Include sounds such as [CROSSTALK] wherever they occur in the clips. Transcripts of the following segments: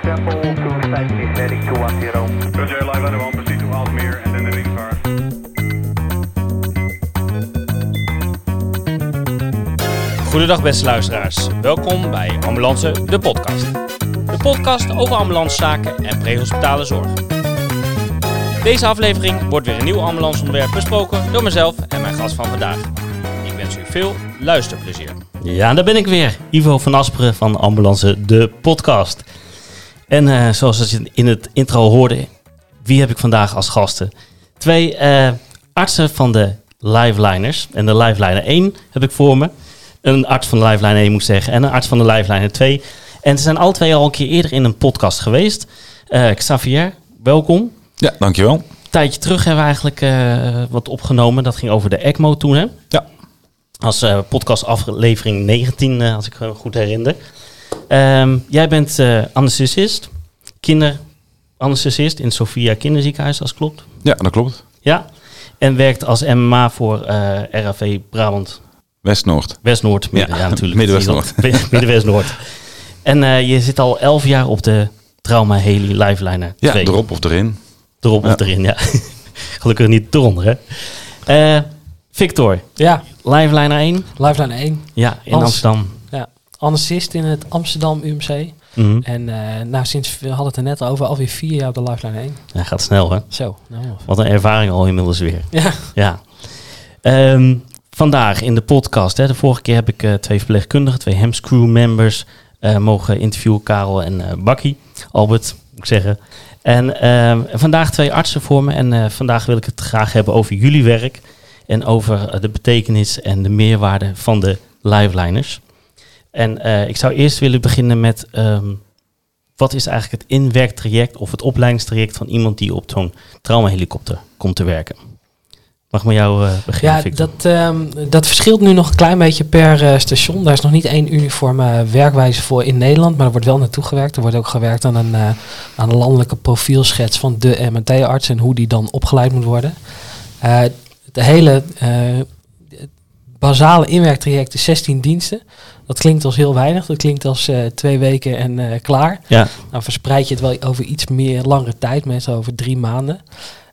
example, to station is heading 210. Roger, live line 1, proceed to Almere and then the next car. Goedendag beste luisteraars. Welkom bij Ambulance, de podcast. De podcast over ambulancezaken en prehospitale zorg. Deze aflevering wordt weer een nieuw ambulanceonderwerp besproken door mezelf en mijn gast van vandaag. Ik wens u veel luisterplezier. Ja, daar ben ik weer. Ivo van Asperen van Ambulance, de podcast. En eh, zoals je in het intro hoorde, wie heb ik vandaag als gasten? Twee eh, artsen van de Liveliners. En de Liveliner 1 heb ik voor me. Een arts van de Lifeline 1 moet ik zeggen. En een arts van de Lifeline 2. En ze zijn alle twee al een keer eerder in een podcast geweest. Eh Xavier, welkom. Ja, dankjewel. Een tijdje terug hebben we eigenlijk wat opgenomen. Dat ging over de ECMO toen, hè? Ja. Als eh podcastaflevering 19, eh, als ik me goed herinner. Ehm, jij bent eh anesthesist, kinderanesthesist in Sophia Kinderziekenhuis, als het klopt. Ja, dat klopt. Ja. En werkt als MMA voor eh RAV Brabant West-Noord. West-Noord. Midden, Ja, ja, natuurlijk. [LAUGHS] Midden-West-Noord. [LAUGHS] Midden-West-Noord. en eh, je zit al elf jaar op de Trauma Heli Lifeliner Ja, 2. erop of erin. Erop Ja. of erin, ja. [LAUGHS] Gelukkig niet eronder, hè. Eh, Victor, Ja, Lifeliner 1. Lifeline 1. Ja, in Als- Amsterdam. Ja, anesthesist in het Amsterdam UMC. Mhm. En eh, nou, sinds, we hadden het er net over, alweer vier jaar op de Lifeline 1. Ja, gaat snel, hè. Zo, nou. Wat een ervaring al inmiddels weer. Ja, Ja. Ehm, vandaag in de podcast, hè, de vorige keer heb ik eh, twee verpleegkundigen, twee Hems crew members eh, mogen interviewen, Karel en Bakkie, Albert, moet ik zeggen. En ehm, vandaag twee artsen voor me en vandaag wil ik het graag hebben over jullie werk en over de betekenis en de meerwaarde van de liveliners. En eh, ik zou eerst willen beginnen met ehm, wat is eigenlijk het inwerktraject of het opleidingstraject van iemand die op zo'n traumahelikopter komt te werken? Mag ik met jou eh, beginnen, ja Victor? dat, ehm, dat verschilt nu nog een klein beetje per eh, station. Daar is nog niet één uniforme werkwijze voor in Nederland, maar er wordt wel naartoe gewerkt. Er wordt ook gewerkt aan een, aan een landelijke profielschets van de MNT-arts en hoe die dan opgeleid moet worden. Het hele basale inwerktraject is 16 diensten. Dat klinkt als heel weinig. Dat klinkt als eh, twee weken en eh, klaar. Ja, Nou verspreid je het wel over iets meer langere tijd, meestal over drie maanden.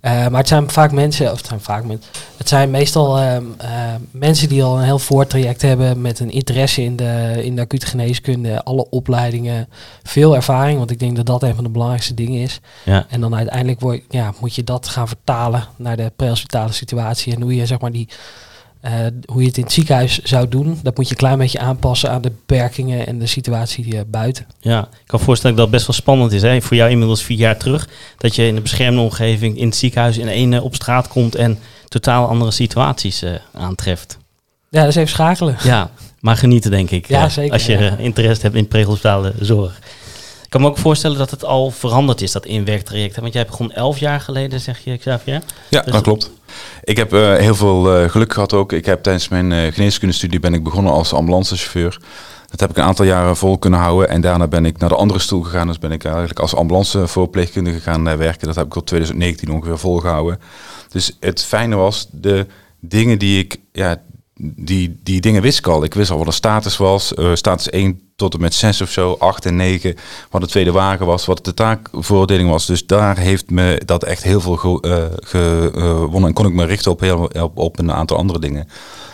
Eh, maar het zijn vaak mensen, of het zijn vaak mensen, het zijn meestal ehm, eh, mensen die al een heel voortraject hebben met een interesse in de, in de acute geneeskunde, alle opleidingen, veel ervaring, want ik denk dat dat een van de belangrijkste dingen is. ja, En dan uiteindelijk word, ja, moet je dat gaan vertalen naar de prehospitale situatie en hoe je zeg maar die eh, hoe je het in het ziekenhuis zou doen, dat moet je een klein beetje aanpassen aan de beperkingen en de situatie eh, buiten. ja. Ik kan voorstellen dat dat best wel spannend is. Hè? Voor jou inmiddels vier jaar terug. Dat je in een beschermde omgeving in het ziekenhuis in één eh, op straat komt en totaal andere situaties eh, aantreft. Ja, dat is even schakelen. Ja, maar genieten denk ik. Ja, zeker, Als je ja. interesse hebt in prehospitale zorg. Ik kan me ook voorstellen dat het al veranderd is, dat inwerktraject. Want jij begon elf jaar geleden, zeg je, Xavier? Ja, Dus- dat klopt. Ik heb eh, heel veel eh, geluk gehad ook. Ik heb tijdens mijn eh geneeskundestudie ben ik begonnen als ambulancechauffeur. Dat heb ik een aantal jaren vol kunnen houden. En daarna ben ik naar de andere stoel gegaan. Dus ben ik eigenlijk als ambulancevoorpleegkundige gaan werken. Dat heb ik tot 2019 ongeveer volgehouden. Dus het fijne was, de dingen die ik... Ja, die, die dingen wist ik al. Ik wist al wat een status was. status 1 tot en met 6 of zo, 8 en 9. Wat de tweede wagen was, wat de taakvoordeling was. Dus daar heeft me dat echt heel veel ge- eh, gewonnen. en kon ik me richten op, heel, op, een aantal andere dingen.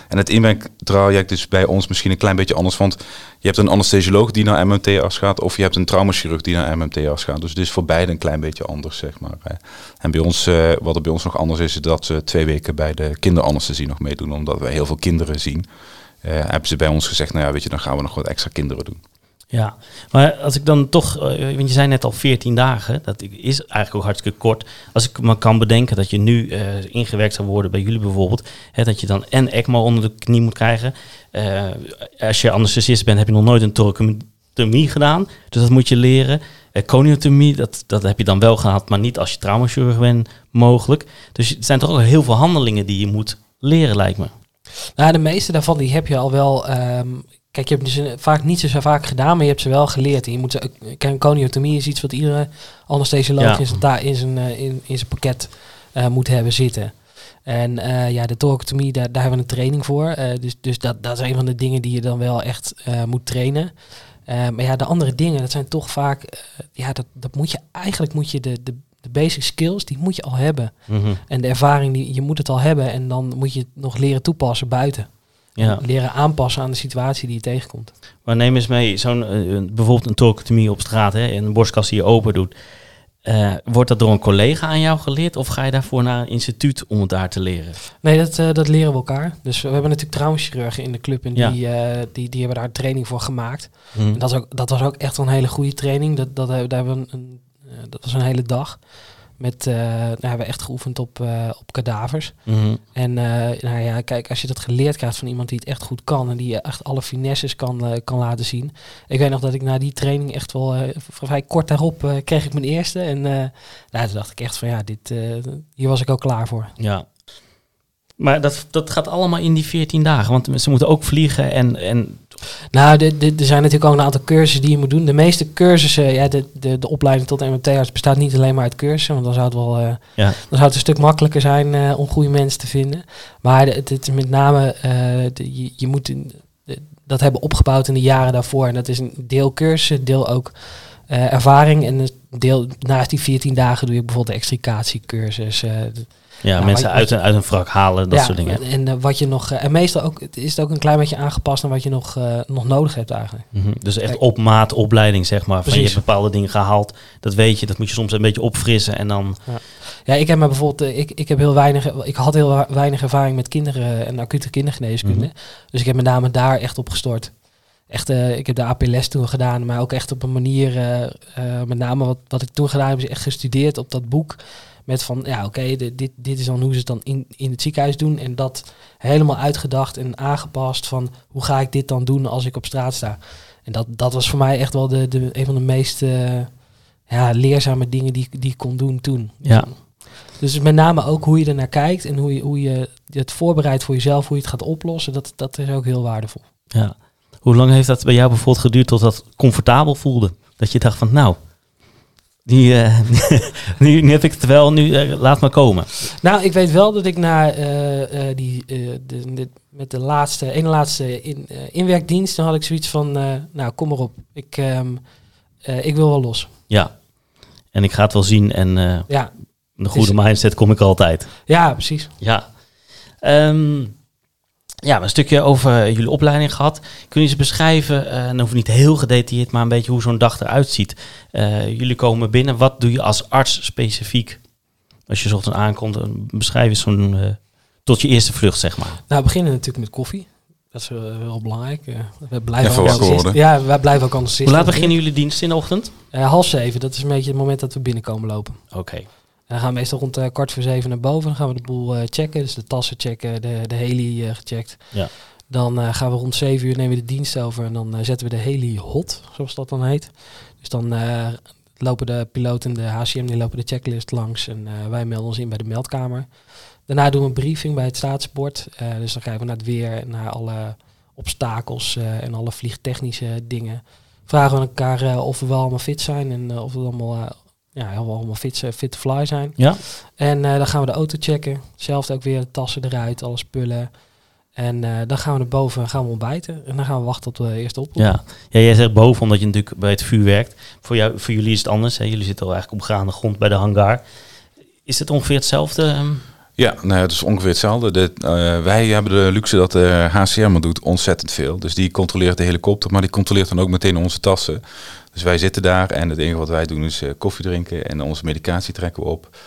En het inwerktraject is bij ons misschien een klein beetje anders. Want je hebt een anesthesioloog die naar MMT-arts gaat. Of je hebt een traumachirurg die naar MMT-arts gaat. Dus het is voor beide een klein beetje anders, zeg maar. En bij ons, eh, wat er bij ons nog anders is, is dat ze twee weken bij de kinderanesthesie nog meedoen. Omdat we heel veel kinderen zien. Eh, hebben ze bij ons gezegd, nou ja, weet je, dan gaan we nog wat extra kinderen doen. Ja, maar als ik dan toch, eh, want je zei net al 14 dagen, dat is eigenlijk ook hartstikke kort. Als ik me kan bedenken dat je nu eh, ingewerkt zou worden bij jullie bijvoorbeeld, hè, dat je dan en ECMO onder de knie moet krijgen. Als je anesthesist bent, heb je nog nooit een thoracotomie gedaan, dus dat moet je leren. Eh coniotomie, dat, dat heb je dan wel gehad, maar niet als je traumachirurg bent mogelijk. Dus het zijn toch ook heel veel handelingen die je moet leren, lijkt me. Nou, de meeste daarvan die heb je al wel. ehm, kijk, je hebt een- vaak niet zo vaak gedaan, maar je hebt ze wel geleerd. En je moet ze, coniotomie is iets wat iedere anesthesioloog Ja. in, zijn in, zijn, eh, in, in zijn pakket eh, moet hebben zitten. En eh, ja, de thoracotomie, daar, daar hebben we een training voor. Eh, dus dus dat, dat is een van de dingen die je dan wel echt eh, moet trainen. Eh, maar ja, de andere dingen, dat zijn toch vaak, eh, ja, dat, dat moet je, eigenlijk moet je de, de, de basic skills, die moet je al hebben. Mhm. En de ervaring, die, je moet het al hebben en dan moet je het nog leren toepassen buiten. Ja. Leren aanpassen aan de situatie die je tegenkomt. Maar neem eens mee, zo'n, een- bijvoorbeeld een torcotomie op straat, hè, en een borstkast die je open doet. Eh, wordt dat door een collega aan jou geleerd of ga je daarvoor naar een instituut om het daar te leren? Nee, dat, eh, dat leren we elkaar. Dus we hebben natuurlijk traumaschirurgen in de club en Ja. die, die, die hebben daar training voor gemaakt. Mhm. En dat, is ook, dat was ook echt een hele goede training. Dat, dat, hebben- daar hebben we een, een, dat was een hele dag. Met, eh, daar hebben we echt geoefend op, eh, op kadavers. Mhm. En eh, nou ja, kijk, als je dat geleerd krijgt van iemand die het echt goed kan en die echt alle finesses kan, eh, kan laten zien. Ik weet nog dat ik na die training echt wel eh, vrij kort daarop eh, kreeg ik mijn eerste. En eh nou, toen dacht ik echt van ja, dit, eh, hier was ik ook klaar voor. Ja. Maar dat, dat gaat allemaal in die 14 dagen, want ze moeten ook vliegen en, en Nou, er zijn natuurlijk ook een aantal cursussen die je moet doen. De meeste cursussen, ja, de, de, de opleiding tot MT-arts bestaat niet alleen maar uit cursussen. Want dan zou het wel eh, ja. dan zou het een stuk makkelijker zijn eh, om goede mensen te vinden. Maar het, het is met name, eh, de- je, je moet dat hebben opgebouwd in de jaren daarvoor. En dat is een deel cursussen, deel ook ervaring. En een deel, naast die 14 dagen doe je bijvoorbeeld de extricatiecursus. Ja, Nou, mensen uit een, uit een wrak halen, dat ja, soort dingen. En, eh, wat je nog, eh, en meestal ook, is het ook een klein beetje aangepast aan wat je nog, eh, nog nodig hebt eigenlijk. Mhm. Dus echt Kijk. op maat opleiding, zeg maar. Van je hebt bepaalde dingen gehaald, dat weet je, dat moet je soms een beetje opfrissen en dan... Ja, ik heb me bijvoorbeeld, ik, ik heb heel weinig, ik had heel weinig ervaring met kinderen en acute kindergeneeskunde. Mhm. Dus ik heb met name daar echt op gestort. Echt, ik heb de APLS toen gedaan, maar ook echt op een manier, met name wat, wat ik toen gedaan heb, is echt gestudeerd op dat boek. Met van, ja oké, dit, dit, dit is dan hoe ze het dan in, in het ziekenhuis doen. En dat helemaal uitgedacht en aangepast van, hoe ga ik dit dan doen als ik op straat sta. En dat, dat was voor mij echt wel de, de, een van de meest eh, ja, leerzame dingen die, ik- die ik kon doen toen. Ja. Dus met name ook hoe je er naar kijkt en hoe je, hoe je het voorbereidt voor jezelf, hoe je het gaat oplossen, dat, dat is ook heel waardevol. Ja. Hoe lang heeft dat bij jou bijvoorbeeld geduurd tot dat comfortabel voelde? Dat je dacht van, nou, nu, eh, [LAUGHS] nu, nu heb ik het wel, nu eh, laat maar komen. Nou, ik weet wel dat ik na eh, die, de, de- met de laatste, ene laatste in, inwerkdienst, dan had ik zoiets van, nou kom maar op, ik, ehm, eh, ik wil wel los. Ja. En ik ga het wel zien en Ja, een goede mindset kom ik altijd. ja precies. Ja. Ehm, ja, een stukje over jullie opleiding gehad. Kun je eens beschrijven, eh en hoeft niet heel gedetailleerd, maar een beetje hoe zo'n dag eruit ziet. Eh, jullie komen binnen, wat doe je als arts specifiek? Als je 's ochtends aankomt, eh, beschrijf eens zo'n, eh, tot je eerste vlucht, zeg maar. Nou, we beginnen natuurlijk met koffie. Dat is wel belangrijk. Eh, we blijven ook. Ja, wij blijven ook anders Hoe laat beginnen jullie dienst in de ochtend? Eh, half zeven, dat is een beetje het moment dat we binnenkomen lopen. Oké. Dan gaan we meestal rond eh, kwart voor zeven naar boven. Dan gaan we de boel eh, checken. Dus de tassen checken, de, de heli eh, gecheckt. Ja. Dan gaan we rond zeven uur nemen we de dienst over. En dan zetten we de heli hot, zoals dat dan heet. Dus dan lopen de piloot en de HCM die lopen de checklist langs. En wij melden ons in bij de meldkamer. Daarna doen we een briefing bij het staatsbord. Dus dan kijken we naar het weer en naar alle obstakels en alle vliegtechnische dingen. Vragen we elkaar of we wel allemaal fit zijn en of we allemaal, ja, we allemaal fit, fit to fly zijn. Ja? En eh, dan gaan we de auto checken. Hetzelfde ook weer, de tassen eruit, alle spullen. En eh, dan gaan we naar boven en gaan we ontbijten. En dan gaan we wachten op de eerste oproep. Ja. ja, jij zegt boven omdat je natuurlijk bij het vuur werkt. Voor, jou, voor jullie is het anders. Hè? Jullie zitten al eigenlijk op gaande grond bij de hangar. Is het ongeveer hetzelfde? ehm? Ja, nou, ja, het is ongeveer hetzelfde. De, eh, wij hebben de luxe dat de HCM doet ontzettend veel. Dus die controleert de helikopter, maar die controleert dan ook meteen onze tassen. Dus wij zitten daar en het enige wat wij doen is eh, koffie drinken en onze medicatie trekken we op.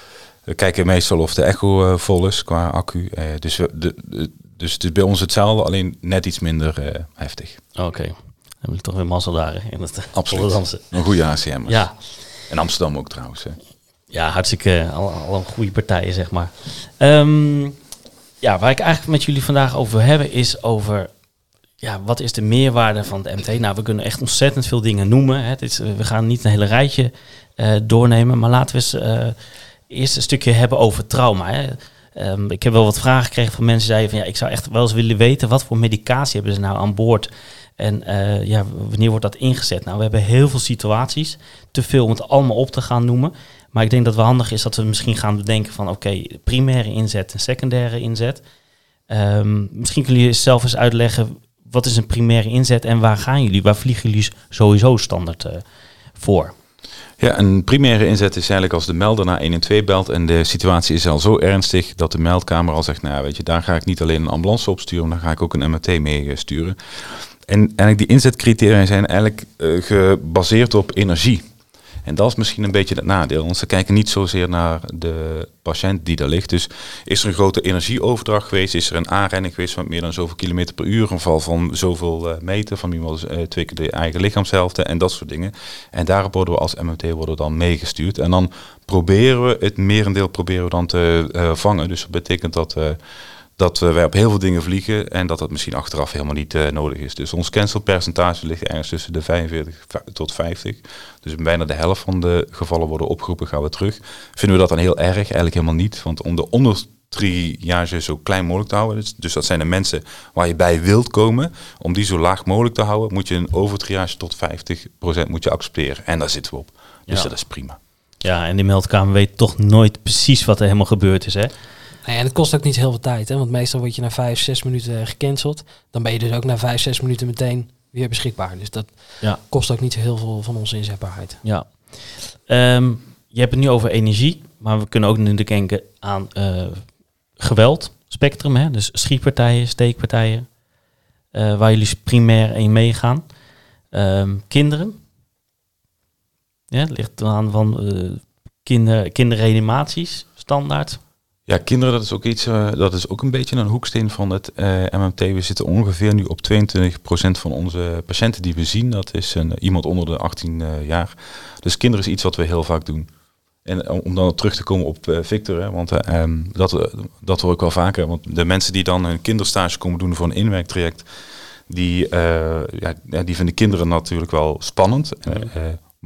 We kijken meestal of de echo eh, vol is qua accu. Eh, dus, we, de, de- dus het is bij ons hetzelfde, alleen net iets minder heftig. Oké. Dan heb ik toch weer mazzel daar hè, in het Absoluut. Een goede HCM. Ja, En Amsterdam ook trouwens. hè. ja, hartstikke al, al een goede partijen, zeg maar. Ehm, ja, waar ik eigenlijk met jullie vandaag over wil hebben, is over ja, wat is de meerwaarde van de MT? Nou, we kunnen echt ontzettend veel dingen noemen. Hè. Is, we gaan niet een hele rijtje eh, doornemen, maar laten we eens eh, eerst een stukje hebben over trauma. Hè. Ehm, ik heb wel wat vragen gekregen van mensen die zeiden van ja, ik zou echt wel eens willen weten wat voor medicatie hebben ze nou aan boord. En eh, ja, wanneer wordt dat ingezet? Nou, we hebben heel veel situaties. Te veel om het allemaal op te gaan noemen. Maar ik denk dat het wel handig is dat we misschien gaan bedenken van oké, primaire inzet en secundaire inzet. Ehm, misschien kunnen jullie zelf eens uitleggen wat is een primaire inzet en waar gaan jullie? Waar vliegen jullie sowieso standaard eh, voor? Ja, een primaire inzet is eigenlijk als de melder naar 112 belt en de situatie is al zo ernstig dat de meldkamer al zegt, nou weet je, daar ga ik niet alleen een ambulance op sturen, maar daar ga ik ook een MRT mee eh, sturen. En eigenlijk die inzetcriteria zijn eigenlijk eh, gebaseerd op energie. En dat is misschien een beetje het nadeel, want ze kijken niet zozeer naar de patiënt die daar ligt. Dus is er een grote energieoverdracht geweest? Is er een aanrijding geweest van meer dan zoveel kilometer per uur? Een val van zoveel uh, meter, van iemand uh, twee keer de eigen lichaamshelfte en dat soort dingen. En daarop worden we als MMT worden dan meegestuurd. En dan proberen we, het merendeel proberen we dan te uh, vangen. Dus dat betekent dat dat wij op heel veel dingen vliegen en dat dat misschien achteraf helemaal niet uh, nodig is. Dus ons cancelpercentage ligt ergens tussen de 45 tot 50. Dus bijna de helft van de gevallen worden opgeroepen, gaan we terug. Vinden we dat dan heel erg? Eigenlijk helemaal niet. Want om de ondertriage zo klein mogelijk te houden, dus, dus dat zijn de mensen waar je bij wilt komen, om die zo laag mogelijk te houden, moet je een overtriage tot 50% moet je accepteren. En daar zitten we op. Dus ja. dat is prima. Ja, en die meldkamer weet toch nooit precies wat er helemaal gebeurd is, hè? Nee, en het kost ook niet heel veel tijd, hè? want meestal word je na vijf, zes minuten gecanceld. Dan ben je dus ook na vijf, zes minuten meteen weer beschikbaar. Dus dat ja. kost ook niet zo heel veel van onze inzetbaarheid. Ja. Um, je hebt het nu over energie, maar we kunnen ook nu denken aan uh, geweld, spectrum, hè? dus schietpartijen, steekpartijen, uh, waar jullie primair in meegaan. Um, kinderen, ja, het ligt aan van uh, kinder, kinderreanimaties, standaard. Ja, kinderen, dat is ook iets, uh, dat is ook een beetje een hoeksteen van het uh, MMT. We zitten ongeveer nu op 22% van onze patiënten die we zien. Dat is een, iemand onder de 18 uh, jaar. Dus kinderen is iets wat we heel vaak doen. En om dan terug te komen op Victor, hè, want um, dat, dat hoor ik wel vaker. Want de mensen die dan een kinderstage komen doen voor een inwerktraject, die, ja, die vinden kinderen natuurlijk wel spannend.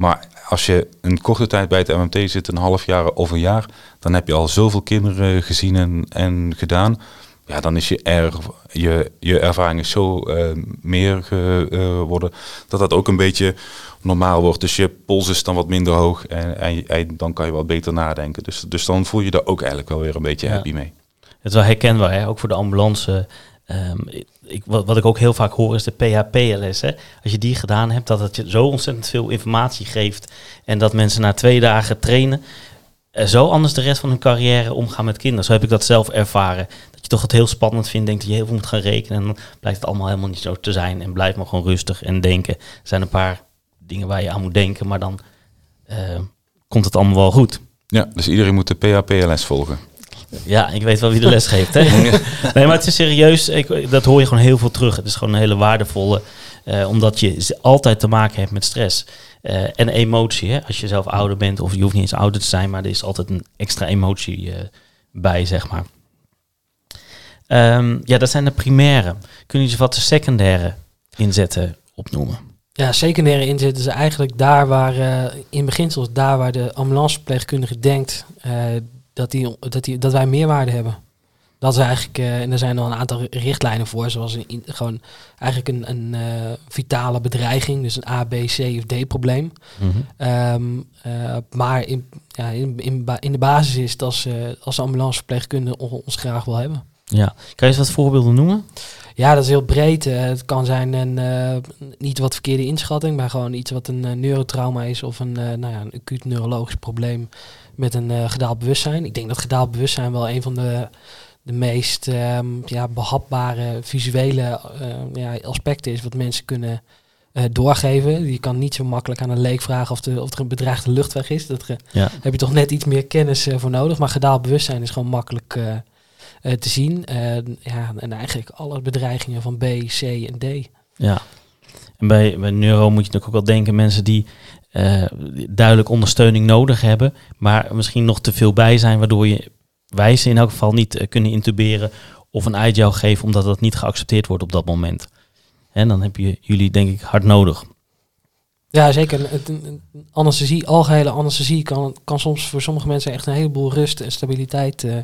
Maar als je een korte tijd bij het MMT zit, een half jaar of een jaar, dan heb je al zoveel kinderen gezien en, en gedaan. Ja, dan is je, er, je, je ervaring is zo uh, meer geworden uh, dat dat ook een beetje normaal wordt. Dus je pols is dan wat minder hoog en, en, en, dan kan je wat beter nadenken. Dus, dus dan voel je er ook eigenlijk wel weer een beetje ja. happy mee. Het is wel herkenbaar, hè? ook voor de ambulance. Um, ik, wat, wat, ik ook heel vaak hoor is de PHP-les. Als je die gedaan hebt, dat het je zo ontzettend veel informatie geeft. En dat mensen na twee dagen trainen uh, zo anders de rest van hun carrière omgaan met kinderen. Zo heb ik dat zelf ervaren. Dat je toch het heel spannend vindt, denkt dat je heel veel moet gaan rekenen. En dan blijkt het allemaal helemaal niet zo te zijn. En blijf maar gewoon rustig en denken. Er zijn een paar dingen waar je aan moet denken, maar dan uh, komt het allemaal wel goed. Ja, dus iedereen moet de PHP-les volgen. Ja, ik weet wel wie de les geeft. Hè? [LAUGHS] nee, maar het is serieus. Ik, dat hoor je gewoon heel veel terug. Het is gewoon een hele waardevolle. Uh, omdat je altijd te maken hebt met stress. Uh, en emotie. Hè? Als je zelf ouder bent, of je hoeft niet eens ouder te zijn, maar er is altijd een extra emotie uh, bij, zeg maar. Um, ja, dat zijn de primaire. Kun je ze wat de secundaire inzetten opnoemen? Ja, secundaire inzet is eigenlijk daar waar, uh, in beginsel daar waar de ambulanceverpleegkundige denkt dat, die, dat, die, dat wij meerwaarde hebben. Dat is eigenlijk, uh, en er zijn al een aantal richtlijnen voor, zoals een, gewoon eigenlijk een, een uh, vitale bedreiging, dus een A, B, C of D probleem. Mm -hmm. um, uh, maar in, ja, in, in, in, de basis is het als, als ambulanceverpleegkundige ons graag wil hebben. Ja, kan je eens wat voorbeelden noemen? Ja, dat is heel breed. het kan zijn een niet wat verkeerde inschatting, maar gewoon iets wat een neurotrauma is of een, nou ja, een acuut neurologisch probleem met een uh, gedaald bewustzijn. Ik denk dat gedaald bewustzijn wel een van de, de meest um, ja, behapbare visuele uh, ja, aspecten is wat mensen kunnen uh, doorgeven. Je kan niet zo makkelijk aan een leek vragen of, de, of er een bedreigde luchtweg is. Dat ja. heb je toch net iets meer kennis voor nodig. Maar gedaald bewustzijn is gewoon makkelijk te zien. ja, en eigenlijk alle bedreigingen van B, C en D. Ja. En bij, bij neuro moet je natuurlijk ook wel denken, mensen die uh, duidelijk ondersteuning nodig hebben, maar misschien nog te veel bij zijn, waardoor je wijzen in elk geval niet uh, kunnen intuberen of een IGL geven, omdat dat niet geaccepteerd wordt op dat moment. En dan heb je jullie denk ik hard nodig. Ja, zeker. Anesthesie, algehele anesthesie kan, kan soms voor sommige mensen echt een heleboel rust en stabiliteit uh,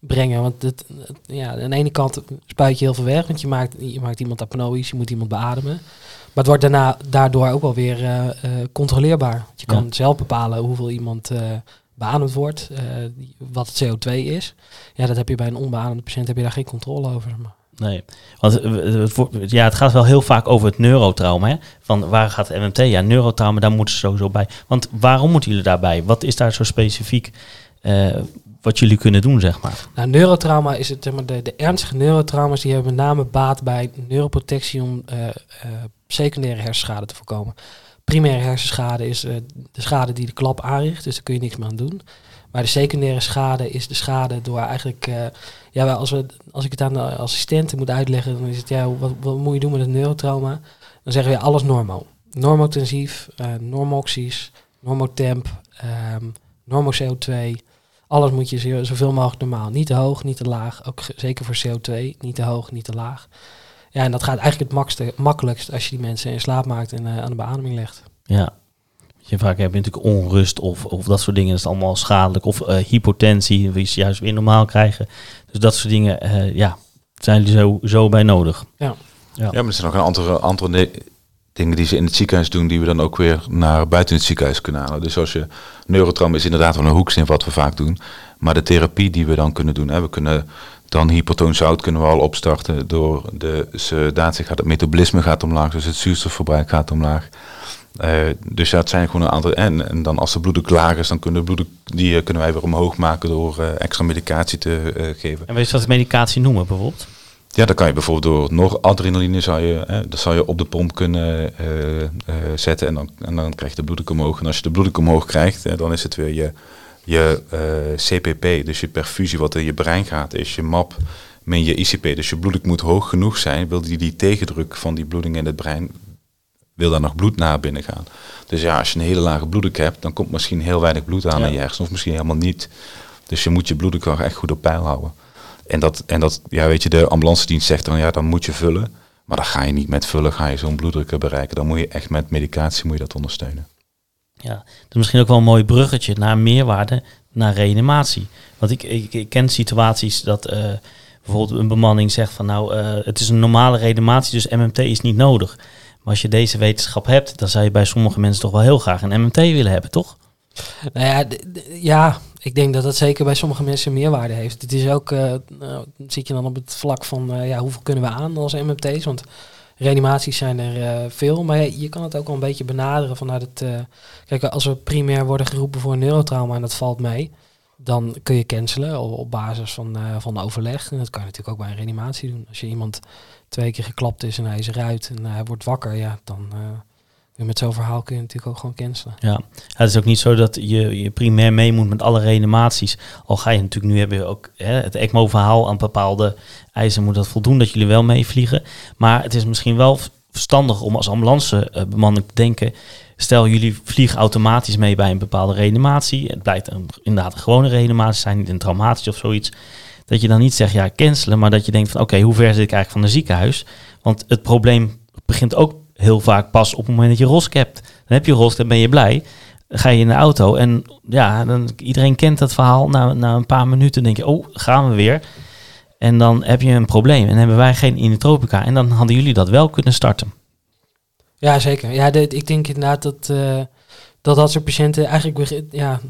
brengen. Want het, ja, aan de ene kant spuit je heel veel weg, want je maakt, je maakt iemand apnoïs, je moet iemand beademen. Maar het wordt daarna daardoor ook wel weer uh, uh, controleerbaar. Je kan ja. zelf bepalen hoeveel iemand uh, beademd wordt, wat het CO2 is. Ja, dat heb je bij een onbeademde patiënt heb je daar geen controle over. Maar. Nee, want eh, ja, het gaat wel heel vaak over het neurotrauma. Hè? Van waar gaat MMT? Ja, neurotrauma, daar moeten ze sowieso bij. Want waarom moeten jullie daarbij? Wat is daar zo specifiek eh, wat jullie kunnen doen, zeg maar? Nou, neurotrauma is het, zeg maar, de, de ernstige neurotrauma's die hebben met name baat bij neuroprotectie om eh, eh, secundaire hersenschade te voorkomen. Primaire hersenschade is eh, de schade die de klap aanricht, dus daar kun je niks meer aan doen. Maar de secundaire schade is de schade door eigenlijk, eh, ja, als, we, als ik het aan de assistenten moet uitleggen, dan is het, ja, wat, wat moet je doen met het neurotrauma? Dan zeggen we alles normo. Normotensief, eh normoxies, normotemp, ehm normo CO2, alles moet je zo- zoveel mogelijk normaal. Niet te hoog, niet te laag. Ook zeker voor CO2. Niet te hoog, niet te laag. Ja, en dat gaat eigenlijk het makste, makkelijkst als je die mensen in slaap maakt en eh, aan de beademing legt. Ja. Je vaak heb je natuurlijk onrust of, of dat soort dingen. Dat is allemaal schadelijk. Of eh, hypotensie, die ze juist weer normaal krijgen. Dus dat soort dingen, eh, ja, zijn jullie zo, zo bij nodig. Ja, maar er zijn nog een aantal andere ne- dingen die ze in het ziekenhuis doen, die we dan ook weer naar buiten het ziekenhuis kunnen halen. Dus als je neurotrauma is inderdaad wel een hoeksteen wat we vaak doen. Maar de therapie die we dan kunnen doen, hè, we kunnen dan hypertoon zout kunnen we al opstarten door de sedatie gaat, het metabolisme gaat omlaag, dus het zuurstofverbruik gaat omlaag. Eh, dus ja, het zijn gewoon een aantal. En, en dan als de bloeddruk laag is, dan kunnen, de bloeddruk, die eh, kunnen wij weer omhoog maken door eh, extra medicatie te geven. En weet je wat medicatie noemen bijvoorbeeld? Ja, dan kan je bijvoorbeeld door noradrenaline zou je, hè, dat zou je op de pomp kunnen zetten en dan, en dan krijg je de bloeddruk omhoog. En als je de bloeddruk omhoog krijgt, dan is het weer je, je eh, CPP, dus je perfusie wat in je brein gaat, is je MAP min je ICP. Dus je bloeddruk moet hoog genoeg zijn, wil die, die tegendruk van die bloeding in het brein, wil daar nog bloed naar binnen gaan. Dus ja, als je een hele lage bloeddruk hebt, dan komt misschien heel weinig bloed aan Ja. in je hersenen, of misschien helemaal niet. Dus je moet je bloeddruk wel echt goed op peil houden. En dat, en dat, ja, weet je, de ambulance dienst zegt dan, ja, dan moet je vullen. Maar dan ga je niet met vullen, ga je zo'n bloeddruk bereiken. Dan moet je echt met medicatie moet je dat ondersteunen. Ja, dat is misschien ook wel een mooi bruggetje naar meerwaarde, naar reanimatie. Want ik, ik, ik ken situaties dat eh, bijvoorbeeld een bemanning zegt van nou, eh, het is een normale reanimatie, dus MMT is niet nodig. Maar als je deze wetenschap hebt, dan zou je bij sommige mensen toch wel heel graag een MMT willen hebben, toch? Nou ja, ja, ik denk dat dat zeker bij sommige mensen meerwaarde heeft. Het is ook, eh, nou, zit je dan op het vlak van, ja, hoeveel kunnen we aan als MMT's? Want reanimaties zijn er eh, veel, maar je, kan het ook wel een beetje benaderen vanuit het... eh, kijk, als we primair worden geroepen voor een neurotrauma en dat valt mee, dan kun je cancelen op, op basis van, eh, van overleg. En dat kan je natuurlijk ook bij een reanimatie doen. Als je iemand twee keer geklapt is en hij is eruit en hij wordt wakker, ja, dan... eh, met zo'n verhaal kun je natuurlijk ook gewoon cancelen. Ja, het is ook niet zo dat je, je primair mee moet met alle reanimaties. Al ga je natuurlijk nu hebben ook hè, het ECMO-verhaal aan bepaalde eisen moet dat voldoen dat jullie wel meevliegen. Maar het is misschien wel verstandig om als ambulancebemanning te denken. Stel jullie vliegen automatisch mee bij een bepaalde reanimatie. Het blijkt een, inderdaad een gewone reanimatie zijn, niet een traumatische of zoiets. Dat je dan niet zegt ja cancelen, maar dat je denkt van oké, hoe ver zit ik eigenlijk van een ziekenhuis? Want het probleem begint ook heel vaak pas op het moment dat je rosk hebt. Dan heb je rosk, dan ben je blij. Ga je in de auto en ja, dan, iedereen kent dat verhaal. Na, na een paar minuten denk je, oh, gaan we weer. En dan heb je een probleem. En hebben wij geen inotropica. En dan hadden jullie dat wel kunnen starten. Ja, zeker. Ja, ik denk inderdaad dat, eh, dat dat soort patiënten eigenlijk, ja,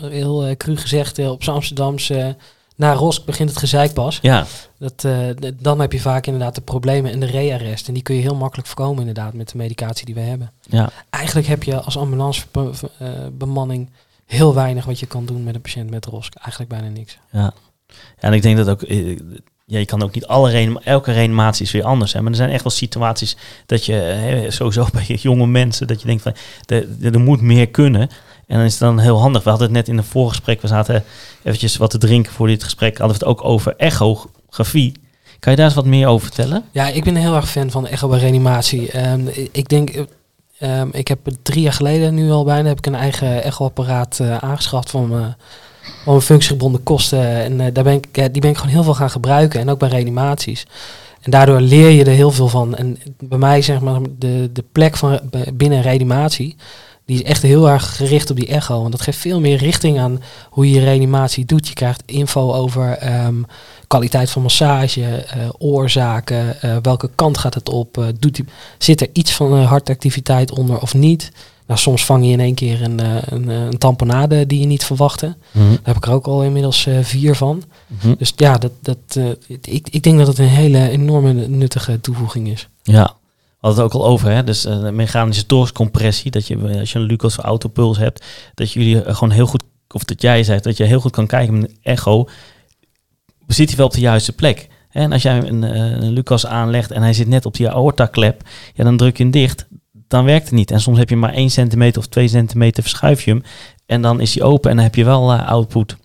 heel uh, cru gezegd, eh, op z'n Amsterdamse, na Rosk begint het gezeik pas. Ja, Dat, eh, dan heb je vaak inderdaad de problemen en de rearrest. En die kun je heel makkelijk voorkomen inderdaad met de medicatie die we hebben. ja, Eigenlijk heb je als ambulancebemanning heel weinig wat je kan doen met een patiënt met Rosk. Eigenlijk bijna niks. ja. En ik denk dat ook... eh, Ja, je kan ook niet alle elke reanimatie is weer anders. Hè? Maar er zijn echt wel situaties dat je hè, sowieso [LAUGHS] bij jonge mensen dat je denkt van er moet meer kunnen. En dan is het dan heel handig. We hadden het net in een voorgesprek, we zaten eventjes wat te drinken voor dit gesprek. Hadden we het ook over echografie. Kan je daar eens wat meer over vertellen? Ja, ik ben heel erg fan van echo bij reanimatie. Ehm, ik denk, eh, ehm, ik heb drie jaar geleden nu al bijna heb ik een eigen echoapparaat eh aangeschaft van mijn functiegebonden kosten. En eh, daar ben ik, die ben ik gewoon heel veel gaan gebruiken. En ook bij reanimaties. En daardoor leer je er heel veel van. En bij mij zeg maar de, de plek van b- binnen reanimatie. Die is echt heel erg gericht op die echo. Want dat geeft veel meer richting aan hoe je reanimatie doet. Je krijgt info over ehm, kwaliteit van massage, eh, oorzaken, eh, welke kant gaat het op, eh, doet die, zit er iets van hartactiviteit onder of niet. Nou, soms vang je in één keer een, een, een tamponade die je niet verwachtte. Mhm. Daar heb ik er ook al inmiddels vier van. Mhm. Dus ja, dat, dat, ik, ik denk dat het een hele enorme nuttige toevoeging is. Ja, hadden het ook al over, hè? Dus eh, mechanische doorcompressie, dat je eh, als je een Lucas autopuls hebt, dat jullie eh, gewoon heel goed, of dat jij zegt, dat je heel goed kan kijken met een echo, zit hij wel op de juiste plek? En als jij een, een Lucas aanlegt en hij zit net op die aorta-klep, ja, dan druk je hem dicht, dan werkt het niet. En soms heb je maar 1 centimeter of 2 centimeter verschuif je hem en dan is hij open en dan heb je wel output.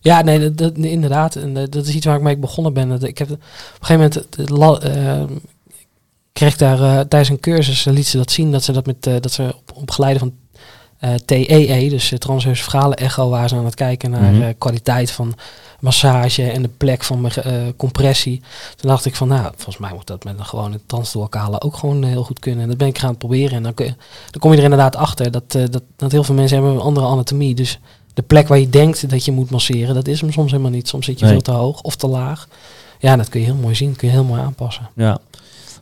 Ja, nee, dat, inderdaad. En dat is iets waar ik mee begonnen ben. Ik heb op een gegeven moment, kreeg daar eh, tijdens een cursus, eh, liet ze dat zien, dat ze dat met, eh, dat ze op, op geleide van TEE, dus uh, transversale echo, waar ze aan het kijken naar Mhm. kwaliteit van massage en de plek van mijn eh, compressie. Toen dacht ik van, nou, volgens mij moet dat met een gewone transdorkale ook gewoon heel goed kunnen. En dat ben ik gaan proberen. En dan, kun je, dan kom je er inderdaad achter dat, dat, dat heel veel mensen hebben een andere anatomie. Dus de plek waar je denkt dat je moet masseren, dat is hem soms helemaal niet. Soms zit je Nee. veel te hoog of te laag. Ja, dat kun je heel mooi zien, kun je heel mooi aanpassen. Ja,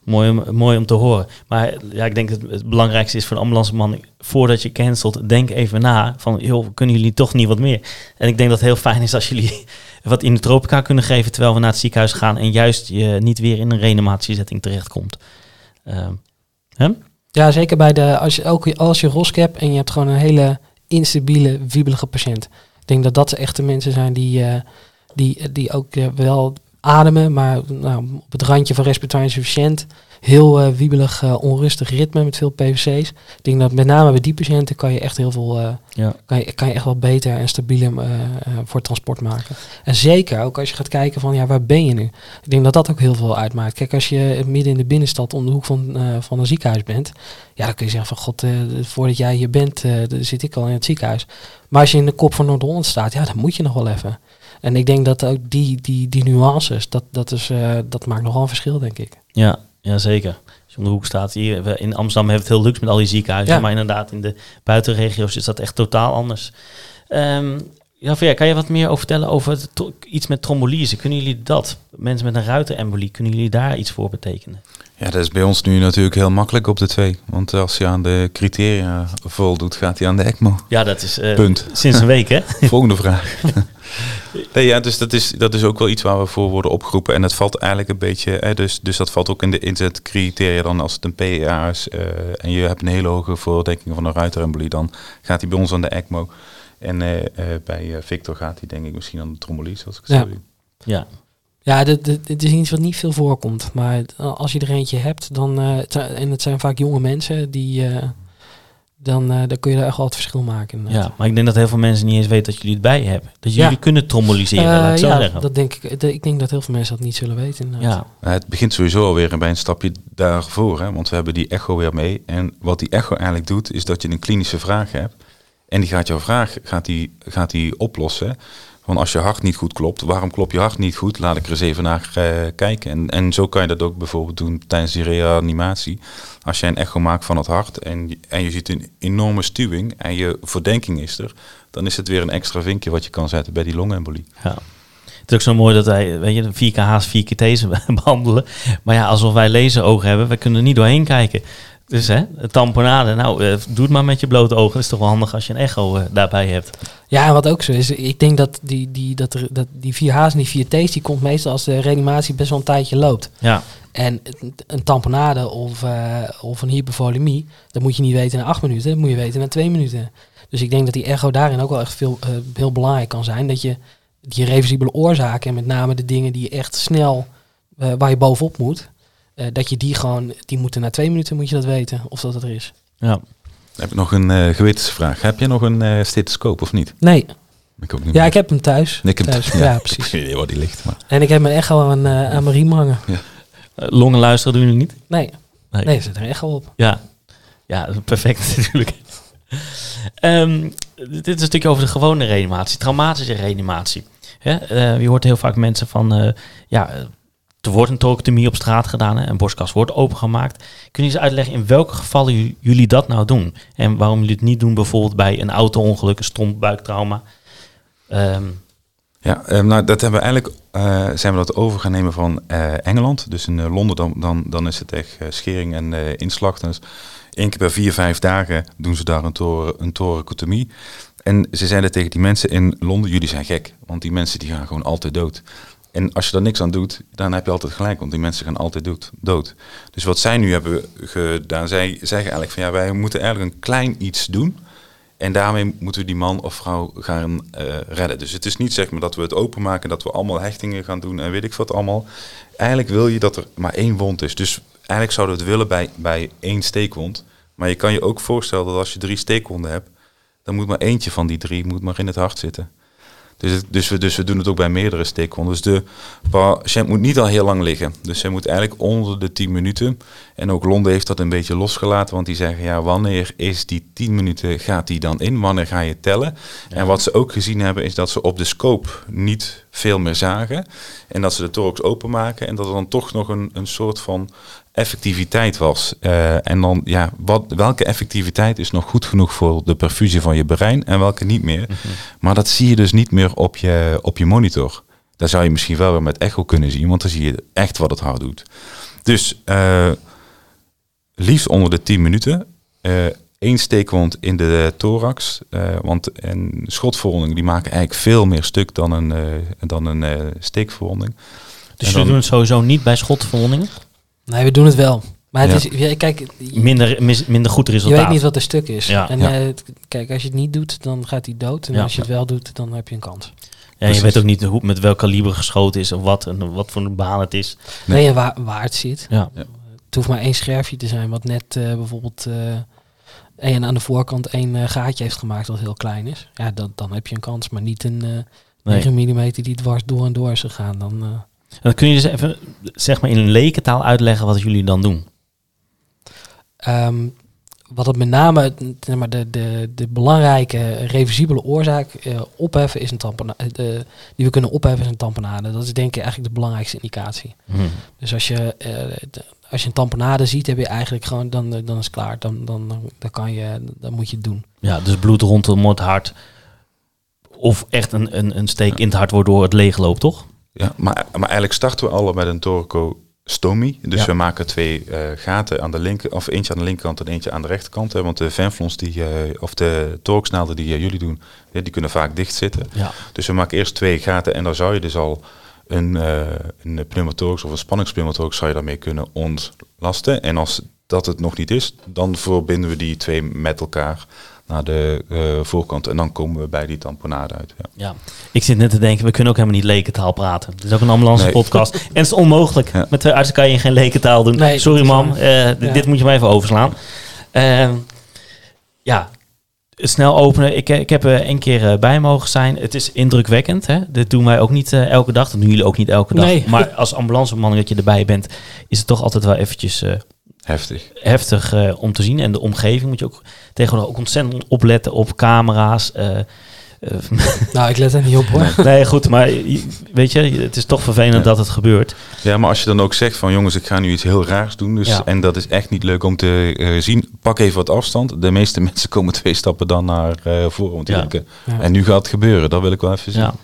mooi om, mooi om te horen. Maar ja, ik denk dat het belangrijkste is voor een ambulanceman, voordat je cancelt, denk even na van, joh, kunnen jullie toch niet wat meer? En ik denk dat het heel fijn is als jullie [LAUGHS] wat in de tropica kunnen geven, terwijl we naar het ziekenhuis gaan en juist je niet weer in een reanimatiezetting terechtkomt. Hè? Ja, zeker bij de, als je, ook als je ROSC hebt en je hebt gewoon een hele instabiele, wiebelige patiënt. Ik denk dat dat echt de mensen zijn die, eh, die, die ook eh, wel ademen, maar nou, op het randje van respiratoire insufficiënt. Heel eh, wiebelig, eh, onrustig ritme met veel PVC's. Ik denk dat met name bij die patiënten kan je echt heel veel, eh, Ja. kan, je, kan je echt wel beter en stabieler voor transport maken. En zeker ook als je gaat kijken van ja, waar ben je nu? Ik denk dat dat ook heel veel uitmaakt. Kijk, als je midden in de binnenstad om de hoek van, van een ziekenhuis bent, ja, dan kun je zeggen van god, voordat jij hier bent, zit ik al in het ziekenhuis. Maar als je in de kop van Noord-Holland staat, ja, dan moet je nog wel even. En ik denk dat ook die, die, die nuances, dat, dat, is, eh, dat maakt nogal een verschil, denk ik. Ja, ja, zeker. Als je om de hoek staat, hier in Amsterdam hebben we het heel luxe met al die ziekenhuizen, Ja. maar inderdaad in de buitenregio's is dat echt totaal anders. Ehm ja, Veer, kan je wat meer over vertellen over iets met trombolyse? Kunnen jullie dat, mensen met een ruiterembolie, kunnen jullie daar iets voor betekenen? Ja, dat is bij ons nu natuurlijk heel makkelijk op de twee. Want als je aan de criteria voldoet, gaat hij aan de ECMO. Ja, dat is eh, Punt. sinds een week, hè? [LAUGHS] [LAUGHS] Volgende vraag. [LAUGHS] nee, ja, dus dat is, dat is ook wel iets waar we voor worden opgeroepen. En dat valt eigenlijk een beetje, hè, dus, dus dat valt ook in de inzetcriteria dan als het een PA is eh, en je hebt een hele hoge voordenking van een ruiterembolie, dan gaat hij bij ons aan de ECMO. En eh, eh, bij Victor gaat hij denk ik misschien aan de trombolyse, als ik het Ja. zo zie. Ja, Ja, dit, is iets wat niet veel voorkomt. Maar als je er eentje hebt, dan, eh, het zijn- en het zijn vaak jonge mensen, die, eh, dan, eh, dan kun je daar echt wel het verschil maken. inderdaad. ja, maar ik denk dat heel veel mensen niet eens weten dat jullie het bij hebben. Dat Ja. jullie kunnen laat ik zo ja, zeggen. dat denk ik. Ik denk dat heel veel mensen dat niet zullen weten. inderdaad. ja, het begint sowieso alweer bij een stapje daarvoor, hè, want we hebben die echo weer mee. En wat die echo eigenlijk doet, is dat je een klinische vraag hebt. En die gaat jouw vraag gaat die, gaat die oplossen. Van als je hart niet goed klopt, waarom klopt je hart niet goed? Laat ik er eens even naar eh, kijken. En, en zo kan je dat ook bijvoorbeeld doen tijdens die reanimatie. Als je een echo maakt van het hart en, en je ziet een enorme stuwing en je verdenking is er, dan is het weer een extra vinkje wat je kan zetten bij die longembolie. ja. Het is ook zo mooi dat wij, weet je, de 4K's, 4KT's behandelen. Maar ja, alsof wij lezerogen hebben, we kunnen er niet doorheen kijken. Dus hè, tamponade, nou, eh, doe het maar met je blote ogen. Dat is toch wel handig als je een echo eh, daarbij hebt. Ja, en wat ook zo is, ik denk dat die, die, dat, er, dat die 4H's en die 4T's, die komt meestal als de reanimatie best wel een tijdje loopt. Ja, En een tamponade of, eh, of een hypervolemie, dat moet je niet weten na acht minuten, dat moet je weten na twee minuten. Dus ik denk dat die echo daarin ook wel echt veel, heel belangrijk kan zijn. Dat je die reversibele oorzaken, en met name de dingen die echt snel, waar je bovenop moet, eh, dat je die gewoon, die moeten na twee minuten moet je dat weten, of dat het er is. ja. Heb ik nog een eh, gewetensvraag. Heb je nog een eh stethoscoop of niet? Nee, Ik ook niet ja, meer. ik heb hem thuis. Ik heb thuis. ja, Ja, Ik heb precies. geen idee waar die ligt. Maar. En ik heb mijn echo aan, eh, aan mijn riem hangen. Eh, longen luisteren doen jullie niet? Nee, Nee. nee, er zit er een echo op. Ja, ja perfect [LAUGHS] natuurlijk. Ehm, dit is een stukje over de gewone reanimatie, traumatische reanimatie. Hè? eh, je hoort heel vaak mensen van, eh, ja, er wordt een thoracotomie op straat gedaan, hè, een borstkas wordt opengemaakt. Kunnen jullie eens uitleggen in welke gevallen ju- jullie dat nou doen? En waarom jullie het niet doen bijvoorbeeld bij een auto-ongeluk, een stomp buiktrauma? Ehm, Ja, eh, nou, dat hebben we eigenlijk eh, zijn we dat over gaan nemen van eh, Engeland. Dus in eh, Londen dan, dan, dan is het echt schering en inslag. Dus één keer per vier, vijf dagen doen ze daar een, toren, een. En ze zeiden tegen die mensen in Londen, jullie zijn gek. Want die mensen die gaan gewoon altijd dood. En als je daar niks aan doet, dan heb je altijd gelijk. Want die mensen gaan altijd dood. Dus wat zij nu hebben gedaan, zij zeggen eigenlijk van ja, wij moeten eigenlijk een klein iets doen. En daarmee moeten we die man of vrouw gaan eh, redden. Dus het is niet zeg maar dat we het openmaken, dat we allemaal hechtingen gaan doen en weet ik wat allemaal. Eigenlijk wil je dat er maar één wond is. Dus eigenlijk zouden we het willen bij, bij één steekwond. Maar je kan je ook voorstellen dat als je drie steekwonden hebt, dan moet maar eentje van die drie moet maar in het hart zitten. Dus, het- dus, we, dus we doen het ook bij meerdere steekwonden. Dus de patiënt moet niet al heel lang liggen. Dus hij moet eigenlijk onder de 10 minuten. En ook Londen heeft dat een beetje losgelaten. Want die zeggen, ja, wanneer is die 10 minuten, gaat die dan in? Wanneer ga je tellen? En wat ze ook gezien hebben, is dat ze op de scope niet veel meer zagen. En dat ze de thorax openmaken. En dat er dan toch nog een, een soort van effectiviteit was. Eh, en dan, ja, wat, welke effectiviteit is nog goed genoeg voor de perfusie van je brein en welke niet meer? Maar dat zie je dus niet meer op je, op je monitor. Daar zou je misschien wel weer met echo kunnen zien, want dan zie je echt wat het hart doet. Dus eh, liefst onder de 10 minuten. eh één steekwond in de thorax. want een schotverwonding die maken eigenlijk veel meer stuk dan een, dan een steekverwonding. Dus En jullie doen het sowieso niet bij schotverwondingen? Nee, we doen het wel. Maar het Ja. is, ja, kijk, je, Minder, mis- minder goed je resultaat. weet niet wat er stuk is. Ja. en Ja. eh, kijk, als je het niet doet, dan gaat hij dood. En Ja. als je het wel doet, dan heb je een kans. ja, je weet ook niet hoe, met welk kaliber geschoten is of wat, en wat voor een baan het is. Nee, en waar, waar het zit. Ja. Het hoeft maar één scherfje te zijn, wat net eh, bijvoorbeeld eh en aan de voorkant één gaatje heeft gemaakt wat heel klein is. Ja, dan, dan heb je een kans, maar niet een eh Nee. 9 mm die dwars door en door is gegaan. Dan, eh, En dan kun je dus even zeg maar in een lekentaal uitleggen wat jullie dan doen. Ehm, wat het met name het- zeg maar, de, de, de belangrijke reversibele oorzaak eh, opheffen is een tamponade. De, die we kunnen opheffen is een tamponade. Dat is denk ik eigenlijk de belangrijkste indicatie. Dus als je, eh, de- als je een tamponade ziet, heb je eigenlijk gewoon, dan, eh, dan is het klaar. Dan, dan, dan, dan kan je, dan moet je het doen. Ja, dus bloed rondom het hart. Of echt een, een, een steek in het hart waardoor het leeg loopt, toch? Ja, maar, maar eigenlijk starten we alle met een toracostomie. Dus Ja. we maken twee eh, gaten aan de linker, of eentje aan de linkerkant en eentje aan de rechterkant. Hè, want de venflons die, eh, of de thoraxnaalden die eh, jullie doen, ja, die kunnen vaak dicht zitten. Ja. Dus we maken eerst twee gaten en dan zou je dus al een, een pneumothorax of een spanningspneumothorax zou je daarmee kunnen ontlasten. En als dat het nog niet is, dan verbinden we die twee met elkaar naar de eh, voorkant en dan komen we bij die tamponade uit. Ja. Ja, ik zit net te denken, we kunnen ook helemaal niet lekentaal praten. Het is ook een ambulance Nee. podcast. [LAUGHS] En het is onmogelijk. Ja. Met twee artsen kan je geen lekentaal doen. Nee, Sorry dat mam, eh, Ja. dit moet je maar even overslaan. Ehm, ja, snel openen. Ik, eh, ik heb er één keer bij mogen zijn. Het is indrukwekkend. Hè? Dit doen wij ook niet elke dag. Dat doen jullie ook niet elke dag. Nee. Maar als ambulanceman dat je erbij bent, is het toch altijd wel eventjes eh, Heftig. heftig eh, om te zien. En de omgeving moet je ook tegenwoordig ook ontzettend opletten op camera's. eh, eh, [LAUGHS] Nou, ik let er niet op hoor. nee, goed, maar weet je, het is toch vervelend Ja. dat het gebeurt. Ja, maar als je dan ook zegt van jongens, ik ga nu iets heel raars doen. Dus, Ja. En dat is echt niet leuk om te zien. Pak even wat afstand. De meeste [LAUGHS] mensen komen twee stappen dan naar eh, voren. Want die Ja. denken, Ja. en nu gaat het gebeuren. Dat wil ik wel even zien. Ja.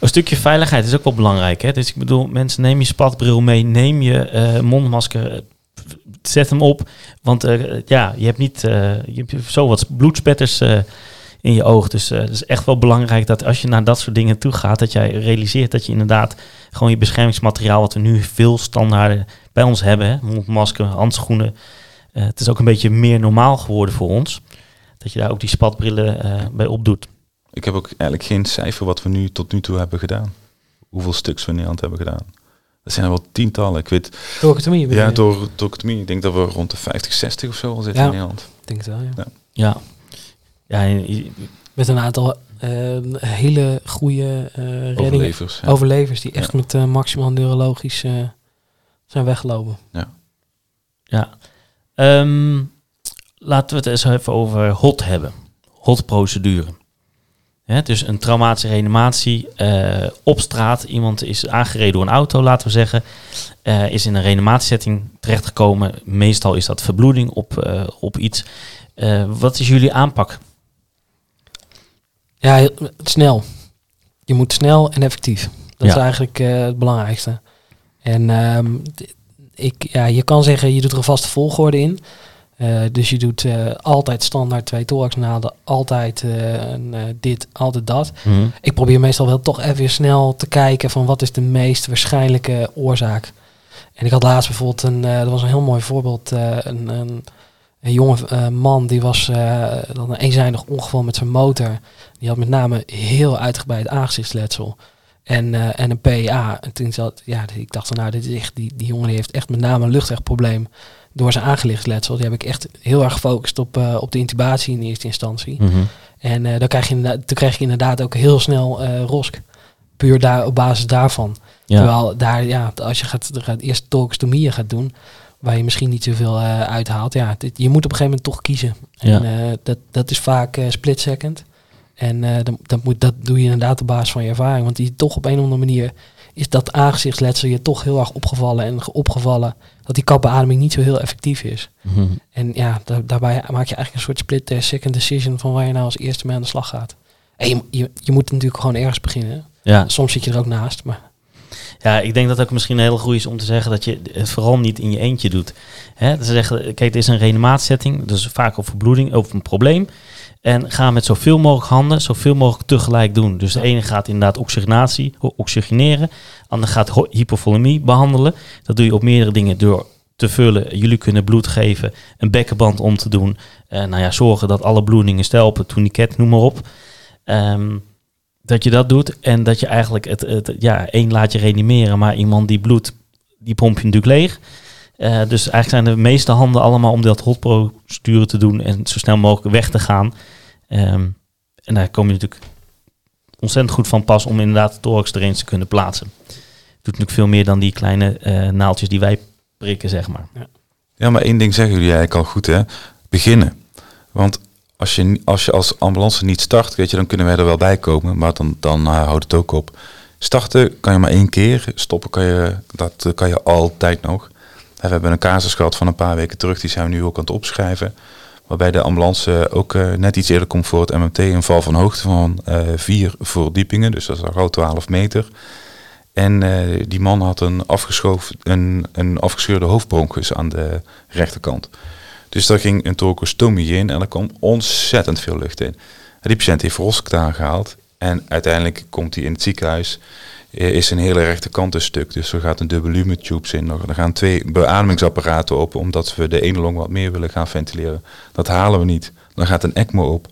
Een stukje veiligheid is ook wel belangrijk. Hè? Dus ik bedoel, mensen, neem je spatbril mee, neem je eh, mondmasker, zet hem op. Want eh, ja, je hebt niet, eh, je hebt zo wat bloedspetters eh, in je oog. Dus het is echt wel belangrijk dat als je naar dat soort dingen toe gaat, dat jij realiseert dat je inderdaad gewoon je beschermingsmateriaal, wat we nu veel standaarden bij ons hebben, hè? handschoenen. het is ook een beetje meer normaal geworden voor ons. Dat je daar ook die spatbrillen eh, bij opdoet. Ik heb ook eigenlijk geen cijfer wat we nu tot nu toe hebben gedaan. Hoeveel stuks we in Nederland hebben gedaan. Dat zijn er wel tientallen. Ik weet, ja, door. Ik denk dat we rond de 50, 60 of zo al zitten Ja. in Nederland. Ik denk het wel, ja. Ja. Ja, en Met een aantal eh, hele goede eh reddingen. Overlevers. Ja. Overlevers die echt met eh, maximaal neurologisch eh, zijn weggelopen. Ja. Ehm, laten we het eens even over HOT hebben. HOT-procedure. Dus een traumatische reanimatie eh, op straat. Iemand is aangereden door een auto, laten we zeggen. eh, is in een reanimatiesetting terechtgekomen. Meestal is dat verbloeding op, eh, op iets. Wat is jullie aanpak? Ja, snel. je moet snel en effectief. Dat Ja. is eigenlijk het belangrijkste. En ehm, ik, ja, je kan zeggen, je doet er een vaste volgorde in. Eh, dus je doet eh, altijd standaard twee thoraxnaalden, altijd eh, een, dit, altijd dat. Mhm. Ik probeer meestal wel toch even weer snel te kijken van wat is de meest waarschijnlijke oorzaak. En ik had laatst bijvoorbeeld een, dat was een heel mooi voorbeeld, een, een, een jonge man die was dan een eenzijdig ongeval met zijn motor. Die had met name heel uitgebreid aangezichtsletsel. En, en een PA. En toen zat, ja, ik dacht van nou, dit is echt, die, die jongen die heeft echt met name een luchtwegprobleem door zijn aangezichtsletsel. Die heb ik echt heel erg gefocust op, eh, op de intubatie in eerste instantie. Mhm. En eh, dan krijg je inderdaad, toen krijg je inderdaad ook heel snel eh, rosk. Puur daar, op basis daarvan. Ja. Terwijl daar, ja, als je gaat, gaat eerst tolkstomieën gaat doen, waar je misschien niet zoveel uithaalt. Ja, dit- je moet op een gegeven moment toch kiezen. En Ja. dat, dat is vaak split second. En dat, moet, dat doe je inderdaad op basis van je ervaring. Want die toch op een of andere manier is dat aangezichtsletsel je toch heel erg opgevallen en ge- opgevallen dat die kapbeademing niet zo heel effectief is. Mhm. En ja, da- daarbij maak je eigenlijk een soort split eh, second decision van waar je nou als eerste mee aan de slag gaat. En je, je, je moet natuurlijk gewoon ergens beginnen. Ja. Soms zit je er ook naast, maar Ja, ik denk dat het ook misschien een hele goede is om te zeggen dat je het vooral niet in je eentje doet. Hè? Ze zeggen, kijk, het is een reanimaatsetting, dus vaak over bloeding, over een probleem. En ga met zoveel mogelijk handen, zoveel mogelijk tegelijk doen. Dus de ene gaat inderdaad oxygenatie, oxygeneren. De ander gaat hypovolemie behandelen. Dat doe je op meerdere dingen door te vullen. Jullie kunnen bloed geven, een bekkenband om te doen. Eh, nou ja, zorgen dat alle bloedingen stelpen, tourniquet, noem maar op. Ehm, dat je dat doet en dat je eigenlijk het, het ja, één laat je reanimeren, maar iemand die bloedt, die pomp je natuurlijk leeg. Eh, dus eigenlijk zijn de meeste handen allemaal om dat hotprocedure te doen en zo snel mogelijk weg te gaan. Ehm, en daar kom je natuurlijk ontzettend goed van pas om inderdaad de thorax erin te kunnen plaatsen. Het doet natuurlijk veel meer dan die kleine eh, naaltjes die wij prikken, zeg maar. Ja, maar één ding zeggen jullie eigenlijk al goed, hè? Beginnen. Want als je, als je als ambulance niet start, weet je, dan kunnen wij er wel bij komen, maar dan, dan eh, houdt het ook op. Starten kan je maar één keer, stoppen kan je, dat kan je altijd nog. We hebben een casus gehad van een paar weken terug, die zijn we nu ook aan het opschrijven. Waarbij de ambulance ook eh, net iets eerder komt voor het MMT, een val van hoogte van eh, vier verdiepingen, dus dat is al gauw 12 meter. En eh, die man had een, een, een afgescheurde hoofdbronchus aan de rechterkant. Dus daar ging een torcostomie in en er kwam ontzettend veel lucht in. Die patiënt heeft Rosk aangehaald en uiteindelijk komt hij in het ziekenhuis. Eh, Is zijn hele rechterkant een stuk, dus er gaat een dubbele lumetubes in. nog. Er gaan twee beademingsapparaten open, omdat we de ene long wat meer willen gaan ventileren. Dat halen we niet. Dan gaat een ECMO op.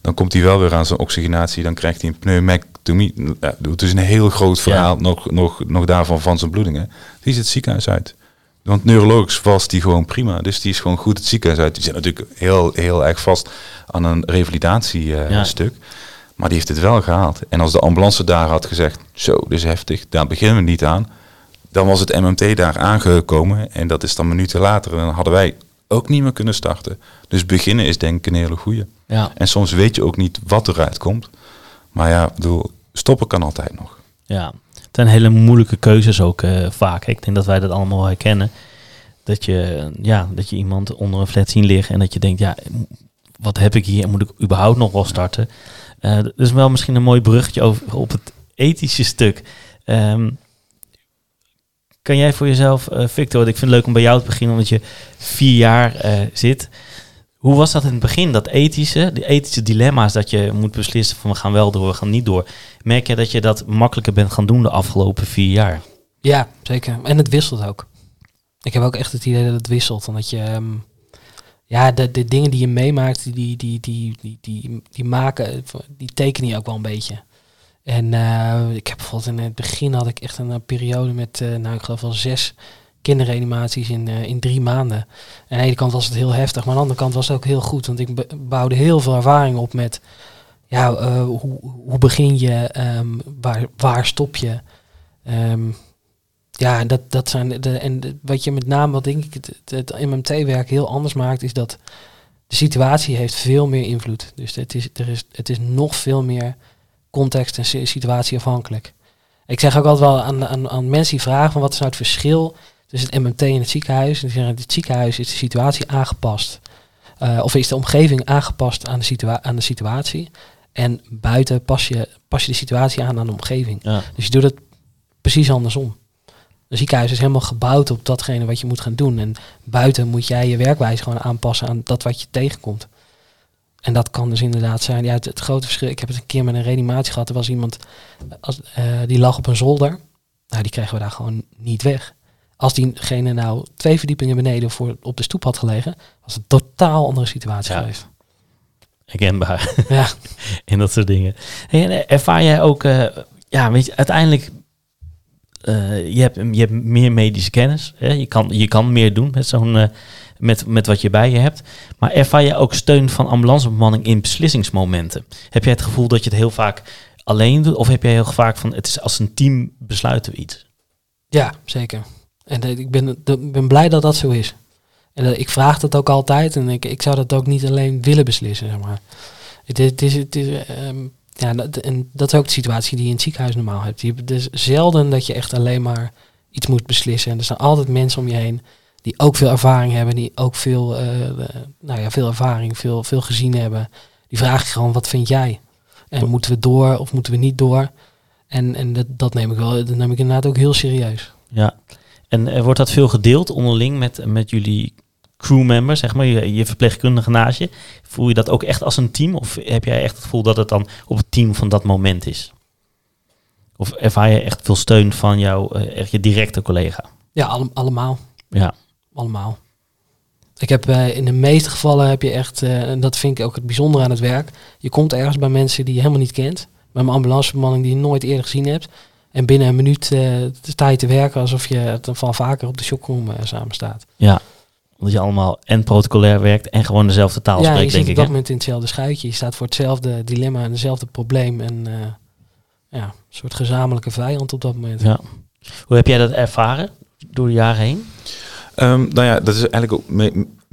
Dan komt hij wel weer aan zijn oxygenatie. Dan krijgt hij een pneumectomie. Ja, het is een heel groot verhaal nog, nog, nog daarvan van zijn bloedingen. Die is het ziekenhuis uit. Want neurologisch was die gewoon prima. Dus die is gewoon goed het ziekenhuis uit. Die zit natuurlijk heel, heel erg vast aan een revalidatiestuk. Ja. Maar die heeft het wel gehaald. En als de ambulance daar had gezegd, zo, dit is heftig, daar beginnen we niet aan. Dan was het MMT daar aangekomen en dat is dan minuten later. En dan hadden wij ook niet meer kunnen starten. Dus beginnen is denk ik een hele goeie. Ja. En soms weet je ook niet wat eruit komt. Maar ja, bedoel, stoppen kan altijd nog. Ja, het zijn hele moeilijke keuzes ook eh, vaak. Ik denk dat wij dat allemaal herkennen. Dat je, ja, dat je iemand onder een flat zien liggen en dat je denkt, ja, wat heb ik hier? Moet ik überhaupt nog wel starten? Is wel misschien een mooi bruggetje over, op het ethische stuk. Ehm, kan jij voor jezelf, eh, Victor, ik vind het leuk om bij jou te beginnen, omdat je vier jaar eh, zit. Hoe was dat in het begin, dat ethische, die ethische dilemma's dat je moet beslissen van we gaan wel door, we gaan niet door. Merk je dat je dat makkelijker bent gaan doen de afgelopen vier jaar? Ja, zeker. En het wisselt ook. Ik heb ook echt het idee dat het wisselt. Omdat je, ehm, ja, de, de dingen die je meemaakt, die, die, die, die, die, die maken, die tekenen je ook wel een beetje. En eh, ik heb bijvoorbeeld in het begin had ik echt een, periode met, eh, nou ik geloof wel zes kinderreanimaties in, eh, in drie maanden. En aan de ene kant was het heel heftig, maar aan de andere kant was het ook heel goed. Want ik bouwde heel veel ervaring op met, ja, hoe, hoe begin je, ehm, waar, waar stop je? Ehm, ja, dat, dat zijn de, en de- wat je met name, wat denk ik, het, MMT-werk heel anders maakt, is dat de situatie heeft veel meer invloed. Dus het is, er is, het is nog veel meer context en si- situatie afhankelijk. Ik zeg ook altijd wel aan, aan, aan mensen die vragen van wat is nou het verschil tussen het MMT en het ziekenhuis. En zeggen, het ziekenhuis is de situatie aangepast. Eh, of is de omgeving aangepast aan de, situa aan de situatie. En buiten pas je, pas je de situatie aan aan de omgeving. Ja. Dus je doet het precies andersom. Een ziekenhuis is helemaal gebouwd op datgene wat je moet gaan doen. En buiten moet jij je werkwijze gewoon aanpassen aan dat wat je tegenkomt. En dat kan dus inderdaad zijn. Ja, het, het grote verschil. Ik heb het een keer met een reanimatie gehad. Er was iemand als, eh, die lag op een zolder. Nou, die kregen we daar gewoon niet weg. Als diegene nou twee verdiepingen beneden voor, op de stoep had gelegen, was het een totaal andere situatie Ja. geweest. Herkenbaar. Ja. [LAUGHS] en dat soort dingen. Hey, en eh, ervaar jij ook, eh, ja, weet je, uiteindelijk, je, hebt, je hebt meer medische kennis. Hè? Je, kan, je kan meer doen met, zo'n, eh, met, met wat je bij je hebt. Maar ervaar jij ook steun van ambulancebemanning in beslissingsmomenten? Heb jij het gevoel dat je het heel vaak alleen doet? Of heb jij heel vaak van, het is als een team besluiten we iets? Ja, zeker. En eh, ik ben, ben blij dat dat zo is. En eh, ik vraag dat ook altijd. En ik, ik zou dat ook niet alleen willen beslissen, zeg maar. Het is, het is, ehm, ja, dat, en dat is ook de situatie die je in het ziekenhuis normaal hebt. Je hebt dus zelden dat je echt alleen maar iets moet beslissen. En er staan altijd mensen om je heen die ook veel ervaring hebben. Die ook veel, eh, eh, nou ja, veel ervaring, veel, veel gezien hebben. Die vragen je gewoon, wat vind jij? En moeten we door of moeten we niet door? En, en dat, dat neem ik wel, dat neem ik inderdaad ook heel serieus. Ja. En eh, wordt dat veel gedeeld onderling met, met jullie crewmembers, zeg maar, je, je verpleegkundige naast je? Voel je dat ook echt als een team? Of heb jij echt het gevoel dat het dan op het team van dat moment is? Of ervaar je echt veel steun van jouw eh, echt je directe collega? Ja, alle- allemaal. Ja. Allemaal. Ik heb eh, in de meeste gevallen heb je echt, eh, en dat vind ik ook het bijzondere aan het werk. Je komt ergens bij mensen die je helemaal niet kent. Bij mijn ambulancebemanning die je nooit eerder gezien hebt. En binnen een minuut sta je te werken alsof je het van vaker op de shockroom samen staat. Ja. Omdat je allemaal en protocolair werkt en gewoon dezelfde taal ja, je spreekt, zit denk op ik. dat moment in hetzelfde schuitje. Je staat voor hetzelfde dilemma en hetzelfde probleem. En eh, ja, een soort gezamenlijke vijand op dat moment. Ja. Hoe heb jij dat ervaren door de jaren heen? Ehm, nou ja, dat is eigenlijk ook.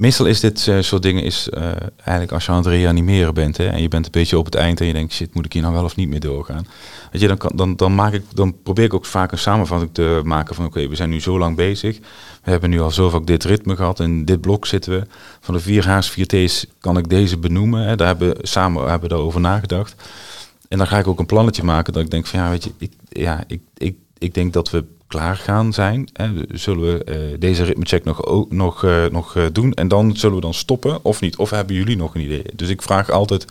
Me- meestal is dit eh, soort dingen is eh, eigenlijk als je aan het reanimeren bent hè, en je bent een beetje op het eind en je denkt shit moet ik hier nou wel of niet mee doorgaan. Weet je, dan, dan, dan, maak ik, dan probeer ik ook vaak een samenvatting te maken van oké, we zijn nu zo lang bezig. We hebben nu al zo vaak dit ritme gehad en dit blok zitten we. Van de vier H's, vier T's kan ik deze benoemen. Hè. Daar hebben we samen hebben we daarover nagedacht. En dan ga ik ook een plannetje maken dat ik denk van ja, weet je, ik, ja, ik, ik, ik denk dat we klaar gaan zijn. Hè. Zullen we eh, deze ritmecheck nog, ook, nog, eh, nog eh, doen en dan zullen we dan stoppen of niet? Of hebben jullie nog een idee? Dus ik vraag altijd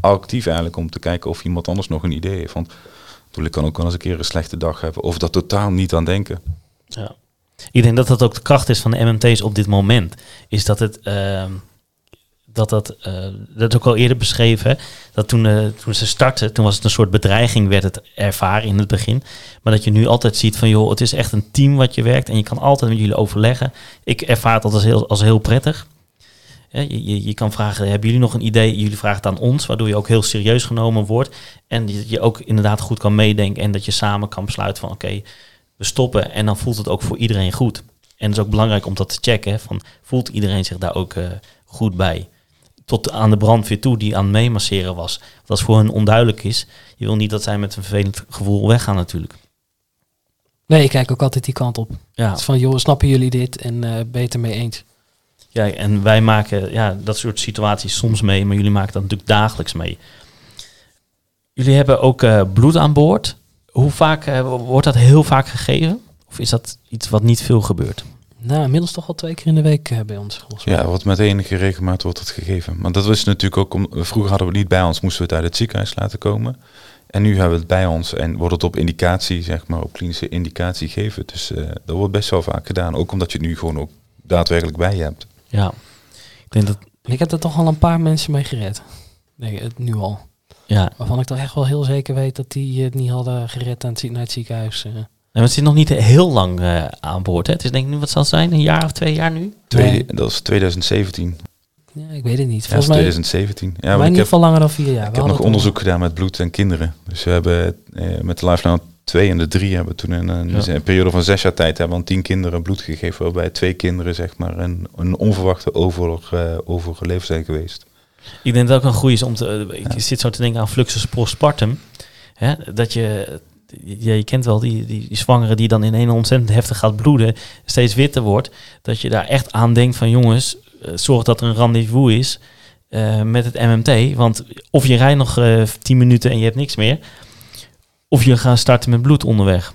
actief eigenlijk om te kijken of iemand anders nog een idee heeft. Want ik kan ook wel eens een keer een slechte dag hebben of dat totaal niet aan denken. Ja. Ik denk dat dat ook de kracht is van de MMT's op dit moment. Is dat het. Dat dat. eh, dat is ook al eerder beschreven. Dat toen, eh, toen ze startten. Toen was het een soort bedreiging, werd het ervaren in het begin. Maar dat je nu altijd ziet van. joh, het is echt een team wat je werkt. En je kan altijd met jullie overleggen. Ik ervaar altijd als heel, als heel prettig. Je, je, je kan vragen, hebben jullie nog een idee? Jullie vragen het aan ons, waardoor je ook heel serieus genomen wordt. En je, je ook inderdaad goed kan meedenken. En dat je samen kan besluiten van oké, we stoppen. En dan voelt het ook voor iedereen goed. En het is ook belangrijk om dat te checken. Van, voelt iedereen zich daar ook eh, goed bij? Tot aan de brandweer toe die aan het meemasseren was. Want als voor hen onduidelijk is, je wil niet dat zij met een vervelend gevoel weggaan natuurlijk. Nee, ik kijk ook altijd die kant op. Ja, Het is van, joh, snappen jullie dit en ben je het ermee eens? ja, en wij maken ja, dat soort situaties soms mee, maar jullie maken dat natuurlijk dagelijks mee. Jullie hebben ook eh, bloed aan boord. Hoe vaak eh, wordt dat heel vaak gegeven? Of is dat iets wat niet veel gebeurt? Nou, inmiddels toch al twee keer in de week eh, bij ons. volgens mij. Ja, wat met enige regelmaat wordt het gegeven. Maar dat was natuurlijk ook, om, vroeger hadden we het niet bij ons, moesten we het uit het ziekenhuis laten komen. En nu hebben we het bij ons en wordt het op indicatie, zeg maar, op klinische indicatie gegeven. Dus eh, dat wordt best wel vaak gedaan. Ook omdat je het nu gewoon ook daadwerkelijk bij je hebt. Ja, ik denk dat, Ik heb er toch al een paar mensen mee gered. Nee, het nu al. ja. Waarvan ik toch echt wel heel zeker weet dat die het niet hadden gered aan het, zie- naar het ziekenhuis. eh. En het zit nog niet heel lang eh, aan boord. Hè? Het is denk ik nu, wat zal het zijn, een jaar of twee jaar nu? Tweede, Nee. Dat is 2017. Ja, ik weet het niet. Ja, Volgens dat is mij, 2017. Ja, maar in ieder geval langer dan vier jaar. We ik heb hadden nog onderzoek gedaan met bloed en kinderen. Dus we hebben eh, met de Lifeline 2 en de 3 hebben we toen in een, Ja. een periode van zes jaar tijd hebben we aan tien kinderen bloed gegeven. Waarbij twee kinderen zeg maar een, een onverwachte over, eh overgeleefd zijn geweest. Ik denk dat het ook een goede is om te... eh, Ik zit zo te denken aan fluxus postpartum. Hè? Dat je... Ja, je kent wel die, die, die zwangere die dan in een ontzettend heftig gaat bloeden, steeds witter wordt. Dat je daar echt aan denkt van jongens, eh, zorg dat er een rendezvous is. eh, met het MMT. Want of je rijdt nog eh 10 minuten en je hebt niks meer. Of je gaat starten met bloed onderweg.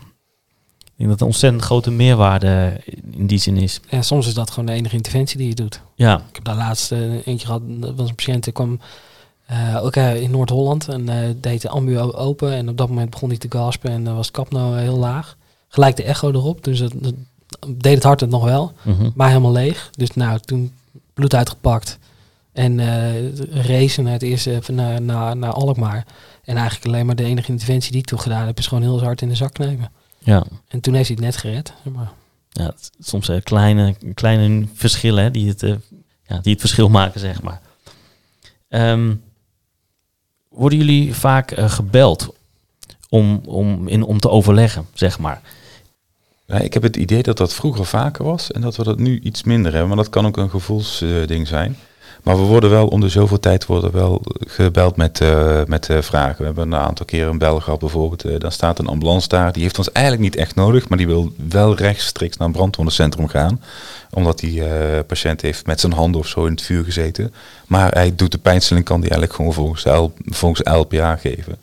Ik denk dat een ontzettend grote meerwaarde in die zin is. Ja, soms is dat gewoon de enige interventie die je doet. Ja, Ik heb daar laatst eh, eentje gehad, dat was een patiënt die kwam eh, ook eh, in Noord-Holland en eh, deed de ambu open en op dat moment begon hij te gaspen en dan was het kapno heel laag. Gelijk de echo erop, dus dat, dat deed het hart het nog wel, mhm. maar helemaal leeg. Dus nou, toen bloed uitgepakt en racen naar het eerste even naar, naar, naar Alkmaar. En eigenlijk alleen maar de enige interventie die ik toen gedaan heb, is gewoon heel hard in de zak knijpen. ja. En toen heeft hij het net gered. zeg Maar ja het- soms eh, kleine, kleine verschillen hè, die, het, ja, die het verschil maken, zeg maar. Ehm, worden jullie vaak eh, gebeld om, om, in, om te overleggen, zeg maar? Ik heb het idee dat dat vroeger vaker was en dat we dat nu iets minder hebben. Maar dat kan ook een gevoelsding zijn. Maar we worden wel om de zoveel tijd worden wel gebeld met, eh, met eh, vragen. We hebben een aantal keren een bel gehad bijvoorbeeld. eh, dan staat een ambulance daar. Die heeft ons eigenlijk niet echt nodig. Maar die wil wel rechtstreeks naar een brandwondencentrum gaan. Omdat die patiënt heeft met zijn handen of zo in het vuur gezeten. Maar hij doet de pijnstilling kan die eigenlijk gewoon volgens, L, volgens LPA geven.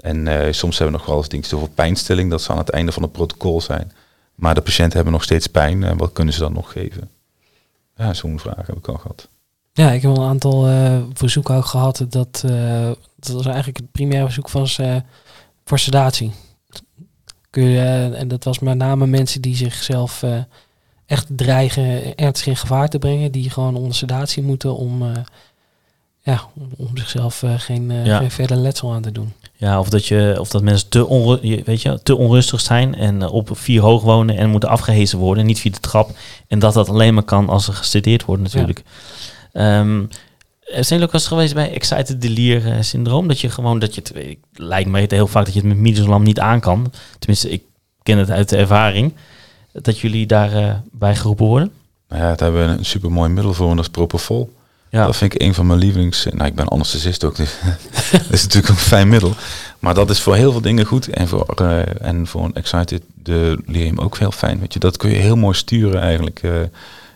En soms hebben we nog wel eens dingen over pijnstilling. Dat zal aan het einde van het protocol zijn. Maar de patiënten hebben nog steeds pijn. En wat kunnen ze dan nog geven? Ja, zo'n vraag heb ik al gehad. Ja, ik heb een aantal eh, verzoeken ook gehad. Dat, eh, dat was eigenlijk het primaire verzoek was eh, voor sedatie. Kun je, en dat was met name mensen die zichzelf echt dreigen ernstig in gevaar te brengen. Die gewoon onder sedatie moeten om, ja, om, zichzelf geen, Ja. geen verder letsel aan te doen. Ja, of dat, je, of dat mensen te, onru weet je, te onrustig zijn en op vier hoog wonen en moeten afgehezen worden, niet via de trap. En dat dat alleen maar kan als er gestudeerd wordt natuurlijk. Ehm, eh, zijn ook wel geweest bij excited delirium eh, syndroom? Dat je gewoon, dat je het, ik- lijkt me het heel vaak dat je het met midazolam niet aan kan. Tenminste, ik ken het uit de ervaring. Dat jullie daarbij bij geroepen worden. Nou ja, daar hebben we een super mooi middel voor en dat is Propofol. Ja. Dat vind ik een van mijn lievelings... Nou, ik ben anesthesist ook, [LAUGHS] dus dat is natuurlijk een fijn middel. Maar dat is voor heel veel dingen goed. En voor, eh, en voor een excited delirium ook heel fijn. Weet je, dat kun je heel mooi sturen eigenlijk. eh.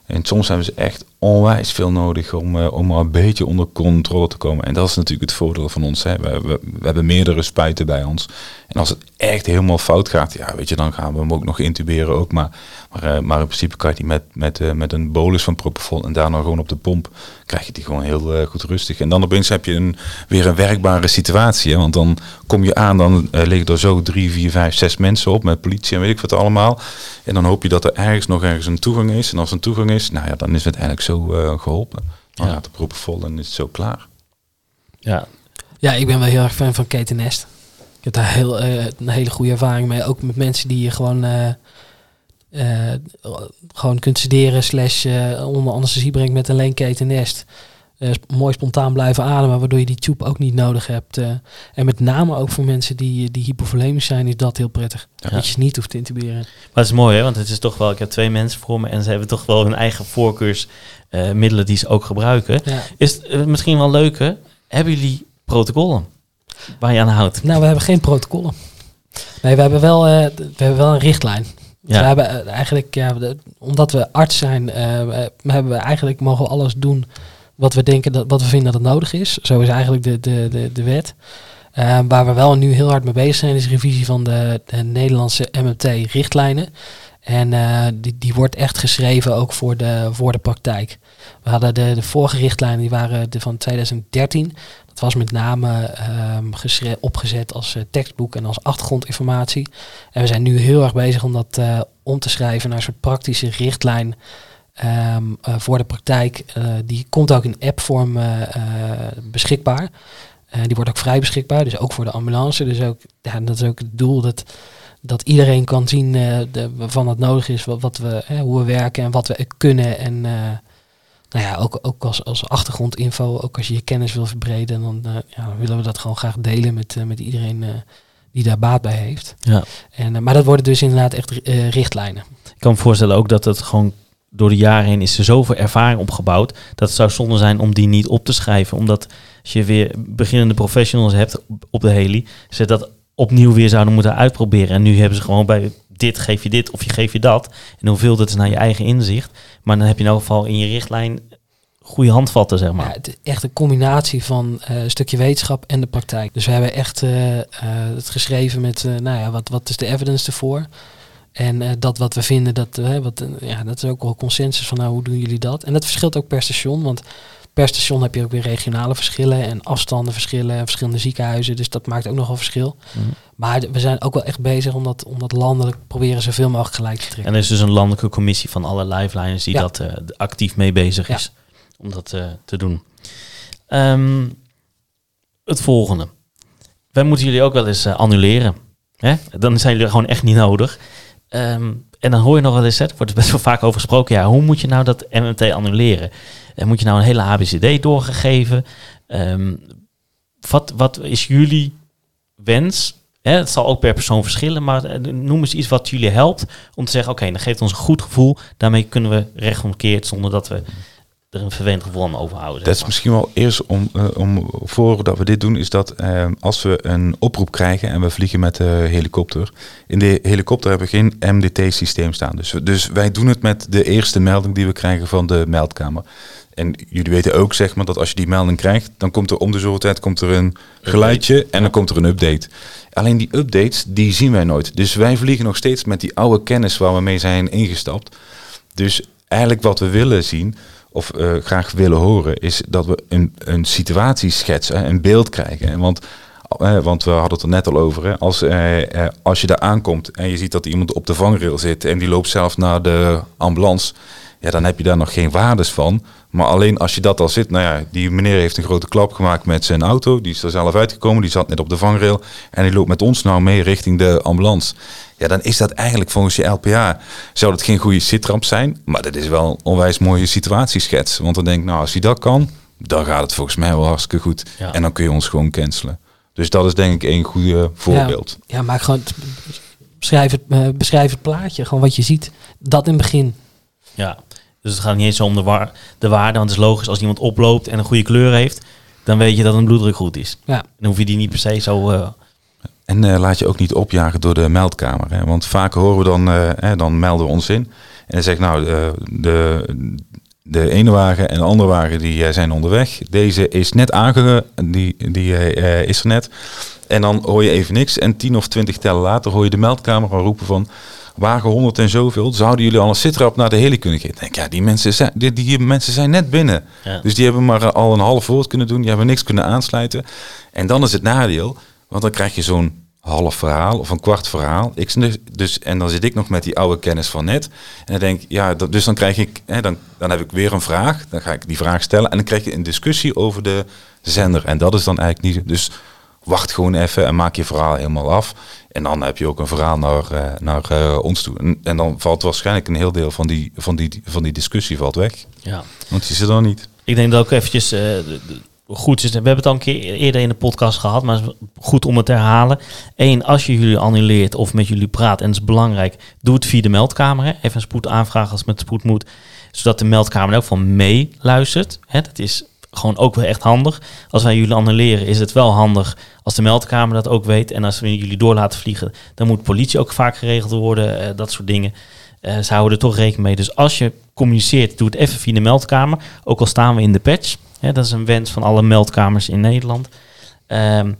en soms hebben ze echt onwijs veel nodig om, eh, om maar een beetje onder controle te komen. En dat is natuurlijk het voordeel van ons. Hè. We, we, we hebben meerdere spuiten bij ons. En als het echt helemaal fout gaat, ja, weet je, dan gaan we hem ook nog intuberen ook. Maar, maar, eh, maar in principe kan je die met, met, eh, met een bolus van propofol en daarna gewoon op de pomp, krijg je die gewoon heel eh, goed rustig. En dan opeens heb je een, weer een werkbare situatie. Hè? Want dan kom je aan, dan eh, liggen er zo drie, vier, vijf, zes mensen op met politie en weet ik wat allemaal. En dan hoop je dat er ergens nog ergens een toegang is. En als er een toegang is, nou ja, dan is het eigenlijk zo eh, geholpen. Dan Ja. gaat de propofol en is het zo klaar. Ja, Ja, ik ben wel heel erg fan van Kate Nest. Ik heb daar heel, een hele goede ervaring mee. Ook met mensen die je gewoon, eh, eh, gewoon kunt studeren slash eh, onder anesthesie brengt met alleen Kate Nest. Eh, mooi spontaan blijven ademen, waardoor je die tube ook niet nodig hebt. en met name ook voor mensen die, die hypovolemisch zijn, is dat heel prettig. Ja. Dat je ze niet hoeft te intuberen. Maar het is mooi, hè? want het is toch wel, ik heb twee mensen voor me en ze hebben toch wel hun eigen voorkeursmiddelen die ze ook gebruiken. Ja. Is het misschien wel leuker, hebben jullie protocollen waar je aan houdt? Nou, we hebben geen protocollen. Nee, we hebben wel, we hebben wel een richtlijn. Ja. we hebben eh, eigenlijk, ja, omdat we arts zijn, eh, hebben we eigenlijk mogen we alles doen wat we denken dat wat we vinden dat het nodig is. Zo is eigenlijk de, de, de, de wet. Eh, waar we wel nu heel hard mee bezig zijn, is revisie van de, de Nederlandse MMT-richtlijnen. En die, die wordt echt geschreven ook voor de, voor de praktijk. We hadden de, de vorige richtlijnen, die waren de van 2013. Dat was met name ehm, opgezet als eh, tekstboek en als achtergrondinformatie. En we zijn nu heel erg bezig om dat eh, om te schrijven naar een soort praktische richtlijn ehm, eh, voor de praktijk. Die komt ook in appvorm beschikbaar. Die wordt ook vrij beschikbaar, dus ook voor de ambulance. Dus ook, ja, dat is ook het doel dat, dat iedereen kan zien eh, de, waarvan het nodig is, wat, wat we, hè, hoe we werken en wat we kunnen. En nou ja, ook, ook als, als achtergrondinfo, ook als je je kennis wil verbreden, dan eh, ja, willen we dat gewoon graag delen met, eh, met iedereen eh, die daar baat bij heeft. Ja. En, maar dat worden dus inderdaad echt richtlijnen. Ik kan me voorstellen ook dat het gewoon door de jaren heen is er zoveel ervaring opgebouwd. Dat het zou zonde zijn om die niet op te schrijven. Omdat als je weer beginnende professionals hebt op- op de heli, ze dat opnieuw weer zouden moeten uitproberen. En nu hebben ze gewoon bij dit geef je dit of je geef je dat. En hoeveel dat is naar je eigen inzicht. Maar dan heb je in elk geval in je richtlijn goede handvatten, zeg maar. Ja, het is echt een combinatie van eh, een stukje wetenschap en de praktijk. Dus we hebben echt eh, eh, het geschreven met, nou ja, wat, wat is de evidence ervoor? En dat wat we vinden, dat, wat, ja, dat is ook wel consensus van, nou, hoe doen jullie dat? En dat verschilt ook per station, want per station heb je ook weer regionale verschillen en afstanden verschillen, en verschillende ziekenhuizen, dus dat maakt ook nogal verschil. Mhm. Maar we zijn ook wel echt bezig om dat, om dat landelijk proberen zoveel mogelijk gelijk te trekken. En er is dus een landelijke commissie van alle lifelines die Ja. dat eh, actief mee bezig Ja. is om dat eh, te doen. Ehm, het volgende. Wij moeten jullie ook wel eens eh, annuleren. Hè? Dan zijn jullie gewoon echt niet nodig. Ehm, en dan hoor je nog wel eens, hè, er wordt best wel vaak over gesproken, ja, hoe moet je nou dat MMT annuleren? En moet je nou een hele ABCD doorgegeven? Ehm, wat, wat is jullie wens? Hè, het zal ook per persoon verschillen, maar eh, noem eens iets wat jullie helpt om te zeggen, oké, dan geeft ons een goed gevoel. Daarmee kunnen we rechtsomkeerd zonder dat we er een vervelend gevoel aan overhouden. zeg Dat is misschien wel eerst om, eh, om voordat we dit doen, is dat eh, als we een oproep krijgen en we vliegen met de helikopter. In de helikopter hebben we geen MDT-systeem staan. Dus, dus wij doen het met de eerste melding die we krijgen van de meldkamer. En jullie weten ook, zeg maar, dat als je die melding krijgt, dan komt er om de zoveel tijd komt er een geluidje en dan komt er een update. Alleen die updates, die zien wij nooit. Dus wij vliegen nog steeds met die oude kennis waar we mee zijn ingestapt. Dus eigenlijk wat we willen zien, of eh, graag willen horen, is dat we een, een situatieschets, hè, een beeld krijgen. En Want, eh, want we hadden het er net al over. Hè, als, eh, als je daar aankomt en je ziet dat iemand op de vangrail zit en die loopt zelf naar de ambulance, ja, dan heb je daar nog geen waardes van. Maar alleen als je dat al zit, nou ja, die meneer heeft een grote klap gemaakt met zijn auto. Die is er zelf uitgekomen, die zat net op de vangrail. En die loopt met ons nou mee richting de ambulance. Ja, dan is dat eigenlijk volgens je LPA, zou dat geen goede sitramp zijn. Maar dat is wel een onwijs mooie situatieschets. Want dan denk ik, nou, als hij dat kan, dan gaat het volgens mij wel hartstikke goed. Ja. En dan kun je ons gewoon cancelen. Dus dat is denk ik een goede voorbeeld. Ja, maak gewoon, t- beschrijf het, eh, beschrijf het plaatje, gewoon wat je ziet. Dat in het begin. Ja, dus het gaat niet eens om de, waar, de waarde, want het is logisch als iemand oploopt en een goede kleur heeft, dan weet je dat een bloeddruk goed is. Ja. Dan hoef je die niet per se zo... eh, En eh, laat je ook niet opjagen door de meldkamer. Hè? Want vaak horen we dan, eh, hè, dan melden we ons in. En dan zegt nou, de, de ene wagen en de andere wagen die zijn onderweg. Deze is net aange, die, die is er net. En dan hoor je even niks. En tien of twintig tellen later hoor je de meldkamer al roepen van... Wagen 100 en zoveel, zouden jullie al een sitrap naar de heli kunnen geven? Ik denk, ja, die mensen zijn, die, die mensen zijn net binnen. Ja. Dus die hebben maar eh, al een half woord kunnen doen. Die hebben niks kunnen aansluiten. En dan is het nadeel, want dan krijg je zo'n half verhaal of een kwart verhaal. Ik, dus- dus, en dan zit ik nog met die oude kennis van net. En dan denk ik, ja, dat, dus dan krijg ik, hè, dan, dan heb ik weer een vraag. Dan ga ik die vraag stellen en dan krijg je een discussie over de zender. En dat is dan eigenlijk niet. Dus wacht gewoon even en maak je verhaal helemaal af. En dan heb je ook een verhaal naar, eh, naar eh, ons toe. En, en dan valt waarschijnlijk een heel deel van die, van die, van die discussie valt weg. ja. Want die zit er niet. Ik denk dat ook eventjes eh, goed is. We hebben het al een keer eerder in de podcast gehad, maar het is goed om het te herhalen. Eén, als je jullie annuleert of met jullie praat, en dat is belangrijk, doe het via de meldkamer. Hè. Even een spoed aanvragen als het met spoed moet, zodat de meldkamer er ook van meeluistert. Dat is gewoon ook wel echt handig. Als wij jullie annuleren, is het wel handig als de meldkamer dat ook weet. En als we jullie door laten vliegen, dan moet politie ook vaak geregeld worden, eh, dat soort dingen. Eh, ze houden er toch rekening mee. Dus als je communiceert, doe het even via de meldkamer. Ook al staan we in de patch. Hè, dat is een wens van alle meldkamers in Nederland. Ehm,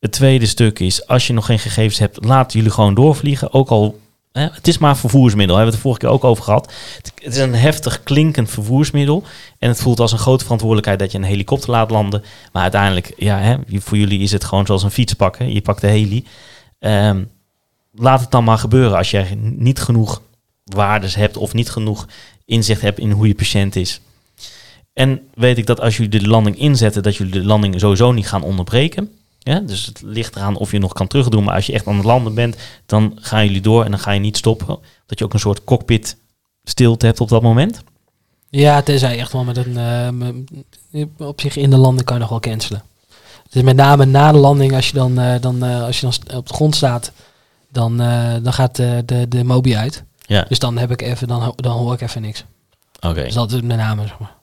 het tweede stuk is, als je nog geen gegevens hebt, laat jullie gewoon doorvliegen. Ook al, het is maar een vervoersmiddel. Daar hebben we het vorige keer ook over gehad. Het, het is een heftig klinkend vervoersmiddel. En het voelt als een grote verantwoordelijkheid dat je een helikopter laat landen. Maar uiteindelijk, ja, hè, voor jullie is het gewoon zoals een fiets pakken. Je pakt de heli. Ehm, laat het dan maar gebeuren als je niet genoeg waardes hebt of niet genoeg inzicht hebt in hoe je patiënt is. En weet ik dat als jullie de landing inzetten, dat jullie de landing sowieso niet gaan onderbreken. Ja, dus het ligt eraan of je nog kan terugdoen. Maar als je echt aan het landen bent, dan gaan jullie door en dan ga je niet stoppen. Dat je ook een soort cockpit stilte hebt op dat moment. Ja, tenzij echt wel met een... eh, op zich in de landing kan je nog wel cancelen. Dus met name na de landing, als je dan, eh, dan, eh, als je dan op de grond staat, dan, dan gaat de, de, de mobi uit. Ja, Dus dan, heb ik even, dan, dan hoor ik even niks. oké. Dus dat is met name, zeg maar.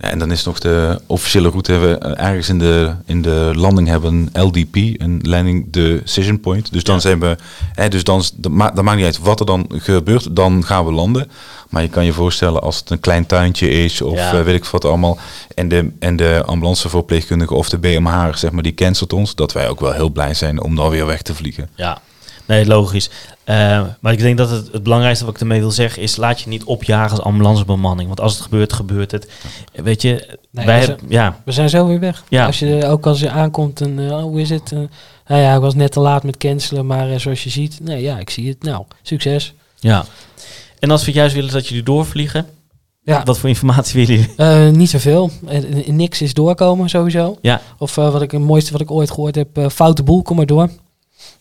Ja, en dan is nog de officiële route. Hebben we eh, ergens in de, in de landing hebben een LDP, een Landing Decision Point. Dus dan Ja. zijn we, hè, dus dan, dat, ma dat maakt niet uit wat er dan gebeurt, dan gaan we landen. Maar je kan je voorstellen als het een klein tuintje is of Ja. eh, weet ik wat allemaal. En de, en de ambulanceverpleegkundige of de BMH, zeg maar, die cancelt ons. Dat wij ook wel heel blij zijn om dan weer weg te vliegen. Ja, nee, logisch. Eh, maar ik denk dat het, het belangrijkste wat ik ermee wil zeggen is... laat je niet opjagen als ambulancebemanning. Want als het gebeurt, gebeurt het. Weet je, Nee, wij als hebben... Ja, We zijn zo weer weg. Ja. Als je, ook als je aankomt en oh, hoe is het? Eh, nou ja, ik was net te laat met cancelen, maar zoals je ziet, nee, ja, ik zie het. Nou, succes. ja. En als we juist willen dat jullie doorvliegen... Ja, wat voor informatie willen jullie? eh, niet zoveel. Niks is doorkomen sowieso. Ja. Of wat ik het mooiste wat ik ooit gehoord heb, foute boel, kom maar door.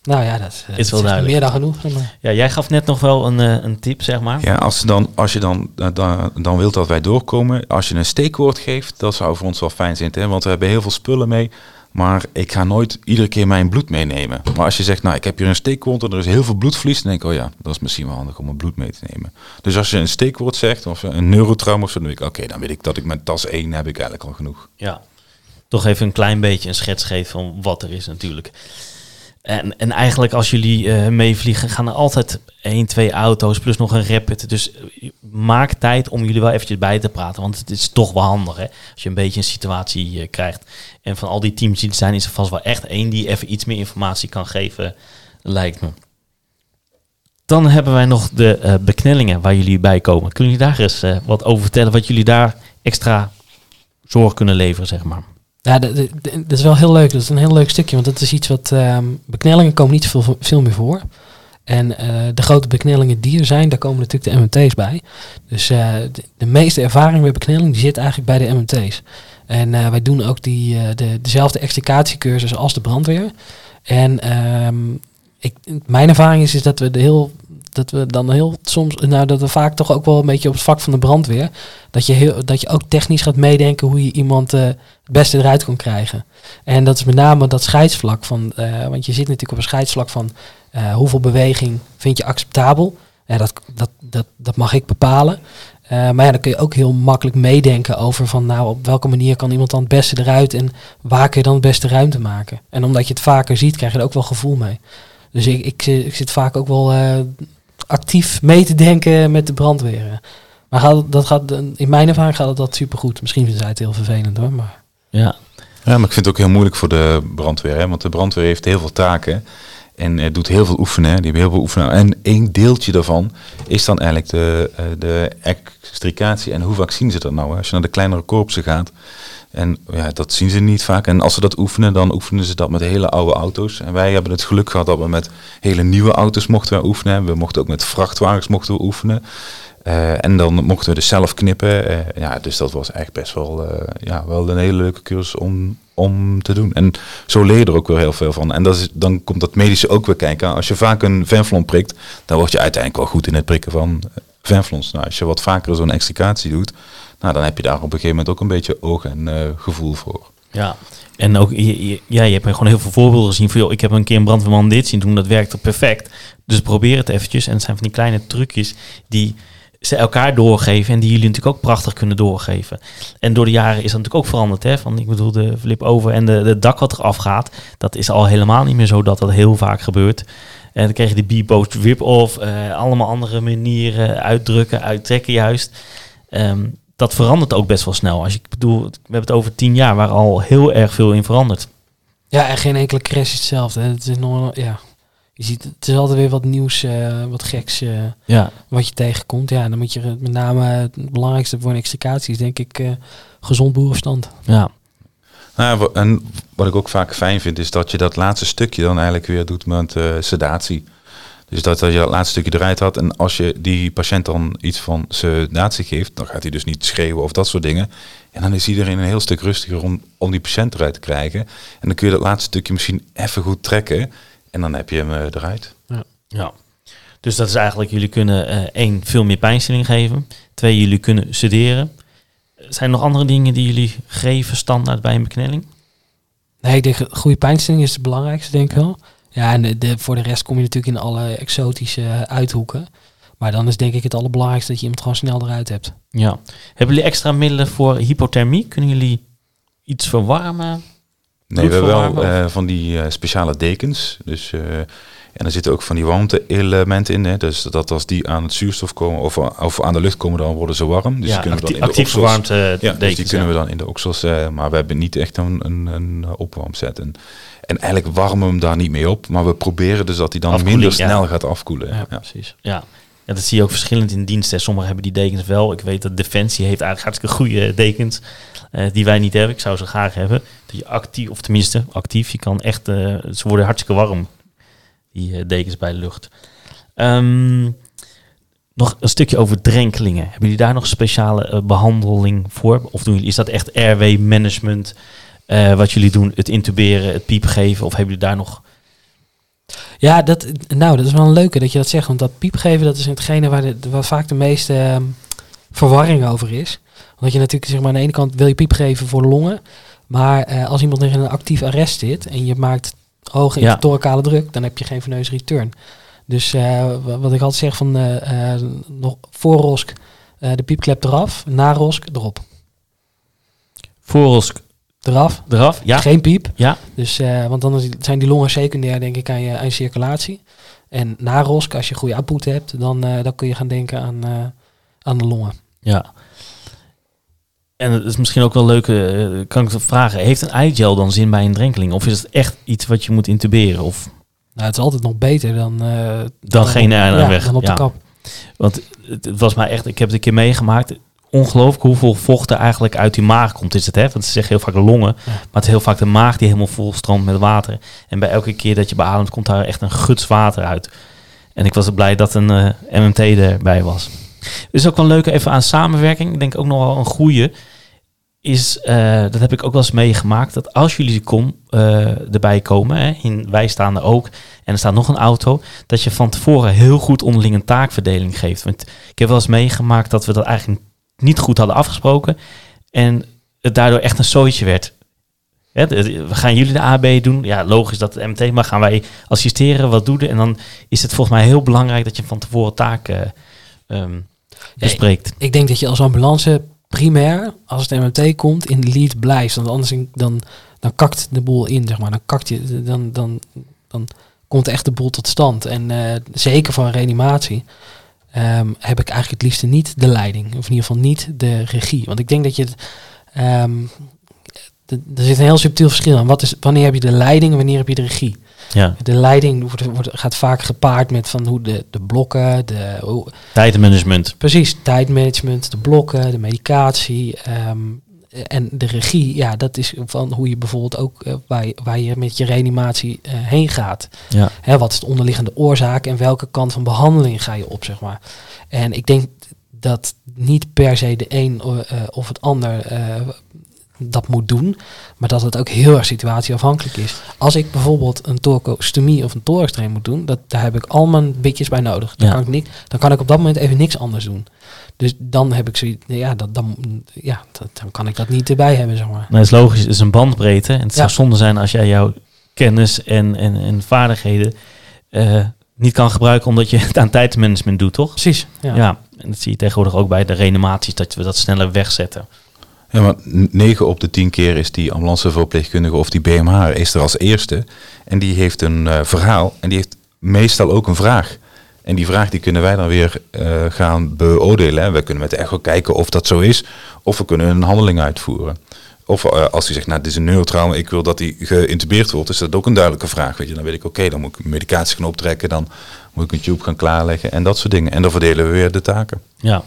Nou ja, dat eh, Is wel dat duidelijk. meer dan genoeg. maar. Ja, jij gaf net nog wel een, eh, een tip, zeg maar. Ja, als, dan, als je dan, eh, dan, dan wilt dat wij doorkomen, als je een steekwoord geeft, dat zou voor ons wel fijn zijn. Hè? Want we hebben heel veel spullen mee. Maar ik ga nooit iedere keer mijn bloed meenemen. Maar als je zegt, nou, ik heb hier een steekwoord en er is heel veel bloedverlies, dan denk ik, oh ja, dat is misschien wel handig om mijn bloed mee te nemen. Dus als je een steekwoord zegt, of een neurotrauma of zo, dan denk ik, oké, dan weet ik dat ik met tas 1 heb ik eigenlijk al genoeg. Ja. Toch even een klein beetje een schets geven van wat er is natuurlijk. En, en eigenlijk als jullie eh, meevliegen, gaan er altijd één, twee auto's plus nog een rapid. Dus eh, maak tijd om jullie wel eventjes bij te praten. Want het is toch wel handig hè, als je een beetje een situatie eh, krijgt. En van al die teams die er zijn, is er vast wel echt één die even iets meer informatie kan geven, lijkt me. Dan hebben wij nog de beknellingen waar jullie bij komen. Kunnen jullie daar eens wat over vertellen? Wat jullie daar extra zorg kunnen leveren, zeg maar. Ja, dat, is wel heel leuk. Dat is een heel leuk stukje, want dat is iets wat... ehm, beknellingen komen niet veel, veel meer voor. En eh, de grote beknellingen die er zijn, daar komen natuurlijk de MMT's bij. Dus eh, de, meeste ervaring met beknelling die zit eigenlijk bij de MMT's. En eh, wij doen ook die, de, dezelfde extricatiecursus als de brandweer. En ehm, ik, mijn ervaring is, is dat we de heel dat we dan heel soms, nou dat we vaak toch ook wel een beetje op het vak van de brandweer, dat je, heel, dat je ook technisch gaat meedenken hoe je iemand eh, het beste eruit kan krijgen. En dat is met name dat scheidsvlak van, eh, want je zit natuurlijk op een scheidsvlak van eh, hoeveel beweging vind je acceptabel. Ja, dat, dat, dat, dat mag ik bepalen. Maar ja, dan kun je ook heel makkelijk meedenken over van nou op welke manier kan iemand dan het beste eruit en waar kun je dan het beste ruimte maken. En omdat je het vaker ziet, krijg je er ook wel gevoel mee. Dus ik, ik, ik zit vaak ook wel actief mee te denken met de brandweer. Maar gaat, dat gaat, in mijn ervaring gaat dat supergoed. Misschien vinden zij het heel vervelend hoor. Maar Ja, Ja, maar ik vind het ook heel moeilijk voor de brandweer. Hè? Want de brandweer heeft heel veel taken. En eh, doet heel veel oefenen. Die hebben heel veel oefenen. En één deeltje daarvan is dan eigenlijk de, eh, de extricatie. En hoe vaak zien ze dat nou? Hè? Als je naar de kleinere korpsen gaat. En ja, dat zien ze niet vaak. En als ze dat oefenen, dan oefenen ze dat met hele oude auto's. En wij hebben het geluk gehad dat we met hele nieuwe auto's mochten oefenen. We mochten ook met vrachtwagens mochten we oefenen. Eh, en dan mochten we dus zelf knippen. Eh, ja, dus dat was echt best wel, eh, ja, wel een hele leuke cursus om, om te doen. En zo leer je er ook weer heel veel van. En dan komt dat medische ook weer kijken. Als je vaak een venflon prikt, dan word je uiteindelijk wel goed in het prikken van venflons. Nou, als je wat vaker zo'n extricatie doet, nou, dan heb je daar op een gegeven moment ook een beetje oog en eh, gevoel voor. ja. En ook, je, je- hebt gewoon heel veel voorbeelden gezien van, joh, ik heb een keer een brandweerman dit zien doen, dat werkte perfect. Dus probeer het eventjes. En het zijn van die kleine trucjes die ze elkaar doorgeven en die jullie natuurlijk ook prachtig kunnen doorgeven. En door de jaren is dat natuurlijk ook veranderd. Hè? Van, ik bedoel, de flip over en de, de dak wat eraf gaat, dat is al helemaal niet meer zo dat dat heel vaak gebeurt. En dan krijg je de B-post rip-off, eh, allemaal andere manieren, uitdrukken, uittrekken juist. Ehm, dat verandert ook best wel snel. Als je, ik bedoel, we hebben het over tien jaar waar al heel erg veel in verandert. ja, en geen enkele crash is hetzelfde. hè. Het is nog, ja. Je ziet, het is altijd weer wat nieuws, eh, wat geks eh, Ja, wat je tegenkomt. Ja, dan moet je met name het belangrijkste voor een extricatie is denk ik eh, gezond boerenverstand. ja, Nou, en wat ik ook vaak fijn vind, is dat je dat laatste stukje dan eigenlijk weer doet met eh, sedatie. Dus dat, dat je dat laatste stukje eruit had. En als je die patiënt dan iets van sedatie geeft, dan gaat hij dus niet schreeuwen of dat soort dingen. En dan is iedereen een heel stuk rustiger om, om die patiënt eruit te krijgen. En dan kun je dat laatste stukje misschien even goed trekken. En dan heb je hem eh, eruit. ja. Dus dat is eigenlijk, jullie kunnen eh, één, veel meer pijnstilling geven. Twee, jullie kunnen sederen. Zijn er nog andere dingen die jullie geven standaard bij een beknelling? Nee, ik denk goede pijnstilling is het belangrijkste, denk ik wel. Ja, en de, de- voor de rest kom je natuurlijk in alle exotische uithoeken. Maar dan is denk ik het allerbelangrijkste dat je iemand gewoon snel eruit hebt. Ja. Hebben jullie extra middelen voor hypothermie? Kunnen jullie iets verwarmen? Nee, we hebben wel eh, van die eh, speciale dekens. Dus, eh, En er zitten ook van die warmte-elementen in. Hè. Dus dat als die aan het zuurstof komen of, of aan de lucht komen, dan worden ze warm. Dus ja, die kunnen we dan in de actief oksels- verwarmd eh, ja, dus dekens, die kunnen ja. we dan in de oksels, maar we hebben niet echt een, een, een opwarmset. En, en eigenlijk warmen we hem daar niet mee op, maar we proberen dus dat hij dan Afkoeling, minder ja. snel gaat afkoelen. Ja, Ja. precies. Ja. ja, dat zie je ook verschillend in diensten. Sommigen hebben die dekens wel. Ik weet dat Defensie heeft eigenlijk hartstikke goede dekens. eh, die wij niet hebben. Ik zou ze graag hebben. Dat je actief, of tenminste actief, je kan echt, eh, ze worden hartstikke warm. Die eh, dekens bij de lucht. Ehm, nog een stukje over drenkelingen. Hebben jullie daar nog speciale eh, behandeling voor? Of doen jullie, is dat echt RW-management? Eh, wat jullie doen, het intuberen, het piep geven? Of hebben jullie daar nog... Ja, dat, nou, dat is wel een leuke dat je dat zegt. Want dat piepgeven, dat is hetgene waar, de, waar vaak de meeste ehm, verwarring over is. Want je natuurlijk, zeg maar, aan de ene kant wil je piep geven voor longen. Maar eh, als iemand in een actief arrest zit en je maakt hoge Ja. intrathoracale druk, dan heb je geen veneuze return. Dus eh, wa- wat ik altijd zeg van eh, eh, nog voor rosk eh, de piepklep eraf, na rosk erop. Voorrosk Eraf, eraf? Ja. geen piep. Ja. Dus, eh, want dan zijn die longen secundair, denk ik, aan je, aan je circulatie. En na rosk, als je goede output hebt, dan, eh, dan kun je gaan denken aan, eh, aan de longen. Ja. En het is misschien ook wel leuk, kan ik vragen, heeft een eigel dan zin bij een drenkeling? Of is het echt iets wat je moet intuberen? Of Nou, het is altijd nog beter dan... eh, dan geen aan ja, weg? dan op Ja. de kap. Want het, het was mij echt, ik heb het een keer meegemaakt. Ongelooflijk hoeveel vocht er eigenlijk uit die maag komt, is het hè? Want ze zeggen heel vaak de longen, maar het is heel vaak de maag die helemaal vol stroomt met water. En bij elke keer dat je beademt, komt daar echt een guts water uit. En ik was blij dat een eh, MMT erbij was. Dus ook wel leuk even aan samenwerking. Ik denk ook nog wel een goede is, eh, dat heb ik ook wel eens meegemaakt, dat als jullie kom, eh, erbij komen, hè, in, wij staan er ook, en er staat nog een auto, dat je van tevoren heel goed onderling een taakverdeling geeft. Want ik heb wel eens meegemaakt dat we dat eigenlijk niet goed hadden afgesproken en het daardoor echt een zooitje werd. Hè, we gaan jullie de AB doen. Ja, logisch dat het MT, maar gaan wij assisteren, wat doen we? En dan is het volgens mij heel belangrijk dat je van tevoren taken ehm, bespreekt. Ik denk dat je als ambulance primair, als het MMT komt, in de lead blijft. Want anders in- dan, dan kakt de boel in, zeg maar. Dan kakt je, dan, dan, dan komt echt de boel tot stand. En eh, zeker voor een reanimatie ehm, heb ik eigenlijk het liefste niet de leiding. Of in ieder geval niet de regie. Want ik denk dat je... het, ehm, d- er zit een heel subtiel verschil aan. Wat is, wanneer heb je de leiding en wanneer heb je de regie? Ja, De leiding wordt, wordt, gaat vaak gepaard met van hoe de, de blokken, de, hoe, tijdmanagement. Precies, tijdmanagement, de blokken, de medicatie ehm, en de regie. Ja, dat is van hoe je bijvoorbeeld ook eh, waar, je, waar je met je reanimatie eh, heen gaat. Ja. Hè, wat is de onderliggende oorzaak en welke kant van behandeling ga je op, zeg maar. En ik denk dat niet per se de een eh, of het ander eh, dat moet doen, maar dat het ook heel erg situatieafhankelijk is. Als ik bijvoorbeeld een torcostomie of een thoraxdrain moet doen, dat, daar heb ik al mijn bitjes bij nodig. Dan, Ja. kan ik niks, dan kan ik op dat moment even niks anders doen. Dus dan heb ik zoiets, ja, dat, dan, ja dat, dan kan ik dat niet erbij hebben, zeg maar. Nou, dat is logisch, het is een bandbreedte. En het zou Ja. zonde zijn als jij jouw kennis en, en, en vaardigheden eh, niet kan gebruiken omdat je [LAUGHS] het aan tijdsmanagement doet, toch? Precies, ja. Ja. en dat zie je tegenwoordig ook bij de reanimaties, dat we dat sneller wegzetten. Ja, maar 9 op de 10 keer is die ambulanceverpleegkundige of die BMH is er als eerste. En die heeft een eh, verhaal en die heeft meestal ook een vraag. En die vraag die kunnen wij dan weer eh, gaan beoordelen. Hè. We kunnen met de echo kijken of dat zo is. Of we kunnen een handeling uitvoeren. Of eh, als hij zegt, nou dit is een neurotrauma, ik wil dat hij geïntubeerd wordt, is dat ook een duidelijke vraag. Weet je, dan weet ik, oké, dan moet ik medicatie gaan optrekken, dan moet ik een tube gaan klaarleggen en dat soort dingen. En dan verdelen we weer de taken. Ja.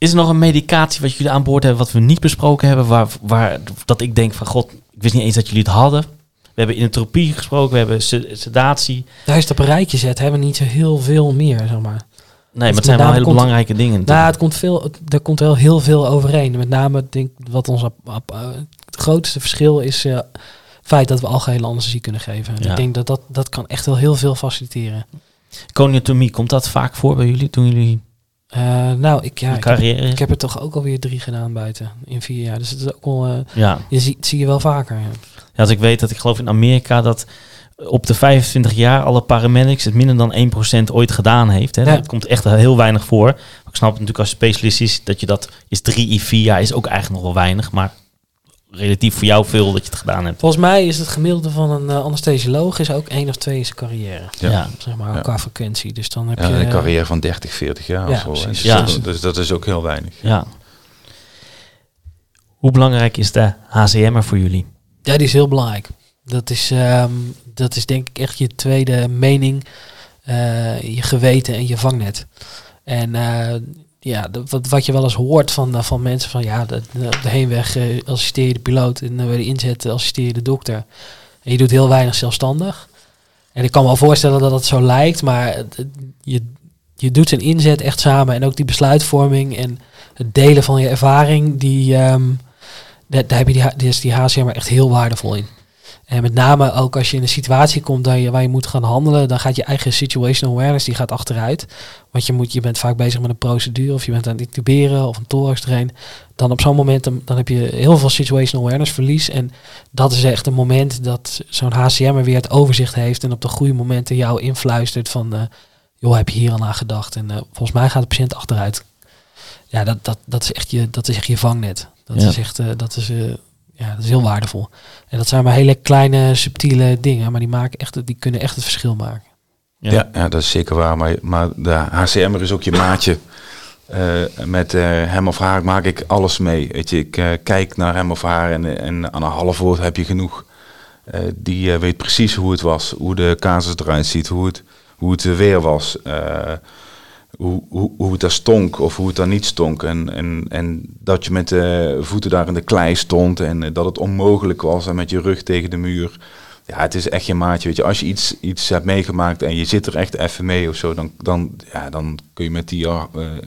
Is er nog een medicatie wat jullie aan boord hebben wat we niet besproken hebben, waar, waar dat ik denk van god, ik wist niet eens dat jullie het hadden. We hebben inotropie gesproken, we hebben se- sedatie. Daar is het op een rijtje zet, hebben we niet zo heel veel meer, zeg maar. Nee, maar met het zijn wel hele komt- belangrijke dingen. Nou, het komt veel, het- er komt wel heel veel overeen. Met name, denk wat ons op, op, eh, het grootste verschil is eh, het feit dat we algehele anesthesie kunnen geven. Ja. Ik denk dat, dat dat kan echt wel heel veel faciliteren. Coniotomie, komt dat vaak voor bij jullie toen jullie Eh, nou, ik, ja, ik, heb, carrière? ik heb er toch ook alweer drie gedaan buiten in vier jaar. Dus het is ook wel, eh, ja. je ziet, zie je wel vaker. Ja. Ja, als ik weet dat ik geloof in Amerika dat op de 25 jaar alle paramedics het minder dan 1% ooit gedaan heeft. Hè. Ja. Dat komt echt heel weinig voor. Ik snap natuurlijk als specialist is dat je dat is drie, vier jaar is ook eigenlijk nog wel weinig. Maar relatief voor jou veel dat je het gedaan hebt. Volgens mij is het gemiddelde van een eh, anesthesioloog is ook één of twee in zijn carrière. Ja. Zeg maar, Ja. qua frequentie. Dus dan heb Ja, je... een carrière van 30, 40 jaar Ja, of zo. Dus, Ja. dat, dus dat is ook heel weinig. Ja. Hoe belangrijk is de HCM'er voor jullie? Ja, die is heel belangrijk. Dat is, ehm, dat is denk ik echt je tweede mening, eh, je geweten en je vangnet. En eh, ja, dat- wat, wat je wel eens hoort van, eh, van mensen van ja, de, op de heenweg eh, assisteer je de piloot en eh, bij de inzet eh, assisteer je de dokter. En je doet heel weinig zelfstandig. En ik kan me wel voorstellen dat het zo lijkt, maar je, je doet zijn inzet echt samen. En ook die besluitvorming en het delen van je ervaring, die, ehm, daar, daar heb je die, is die HCM er echt heel waardevol in. En met name ook als je in een situatie komt waar je, waar je moet gaan handelen, dan gaat je eigen situational awareness die gaat achteruit. Want je, moet, je bent vaak bezig met een procedure of je bent aan het intuberen of een thorax train. Dan op zo'n moment dan, dan heb je heel veel situational awareness verlies. En dat is echt een moment dat zo'n HCM er weer het overzicht heeft en op de goede momenten jou influistert van, eh, joh, heb je hier al aan gedacht? En eh, volgens mij gaat de patiënt achteruit. Ja, dat, dat, dat, is, echt je, dat is echt je vangnet. Dat Ja. is echt, eh, dat is, ja, dat is heel waardevol. En dat zijn maar hele kleine, subtiele dingen, maar die, maken echt, die kunnen echt het verschil maken. Ja, ja, dat is zeker waar. Maar, maar de HCM'er is ook je maatje. Eh, met eh, hem of haar maak ik alles mee. Weet je, ik eh, kijk naar hem of haar en, en aan een half woord heb je genoeg. Eh, die weet precies hoe het was, hoe de casus eruit ziet, hoe het, hoe het weer was. Hoe, hoe, hoe het daar stonk of hoe het daar niet stonk. En, en, en dat je met de voeten daar in de klei stond en dat het onmogelijk was en met je rug tegen de muur. Ja, het is echt je maatje. Weet je, als je iets, iets hebt meegemaakt en je zit er echt even mee of zo, dan, dan, ja, dan kun je met die eh,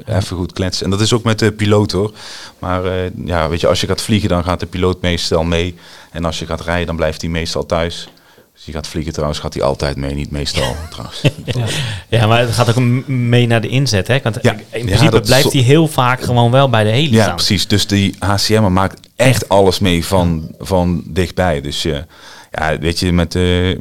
even goed kletsen. En dat is ook met de piloot hoor. Maar eh, ja, weet je, als je gaat vliegen, dan gaat de piloot meestal mee. En als je gaat rijden, dan blijft hij meestal thuis. Als je gaat vliegen trouwens, gaat hij altijd mee. Niet meestal [LAUGHS] trouwens. Ja. Ja, maar het gaat ook mee naar de inzet, hè? Want Ja. in principe blijft hij heel vaak gewoon wel bij de heli Ja, staan. precies. Dus die HCM maakt echt alles mee van, van dichtbij. Dus je, ja, weet je, met de,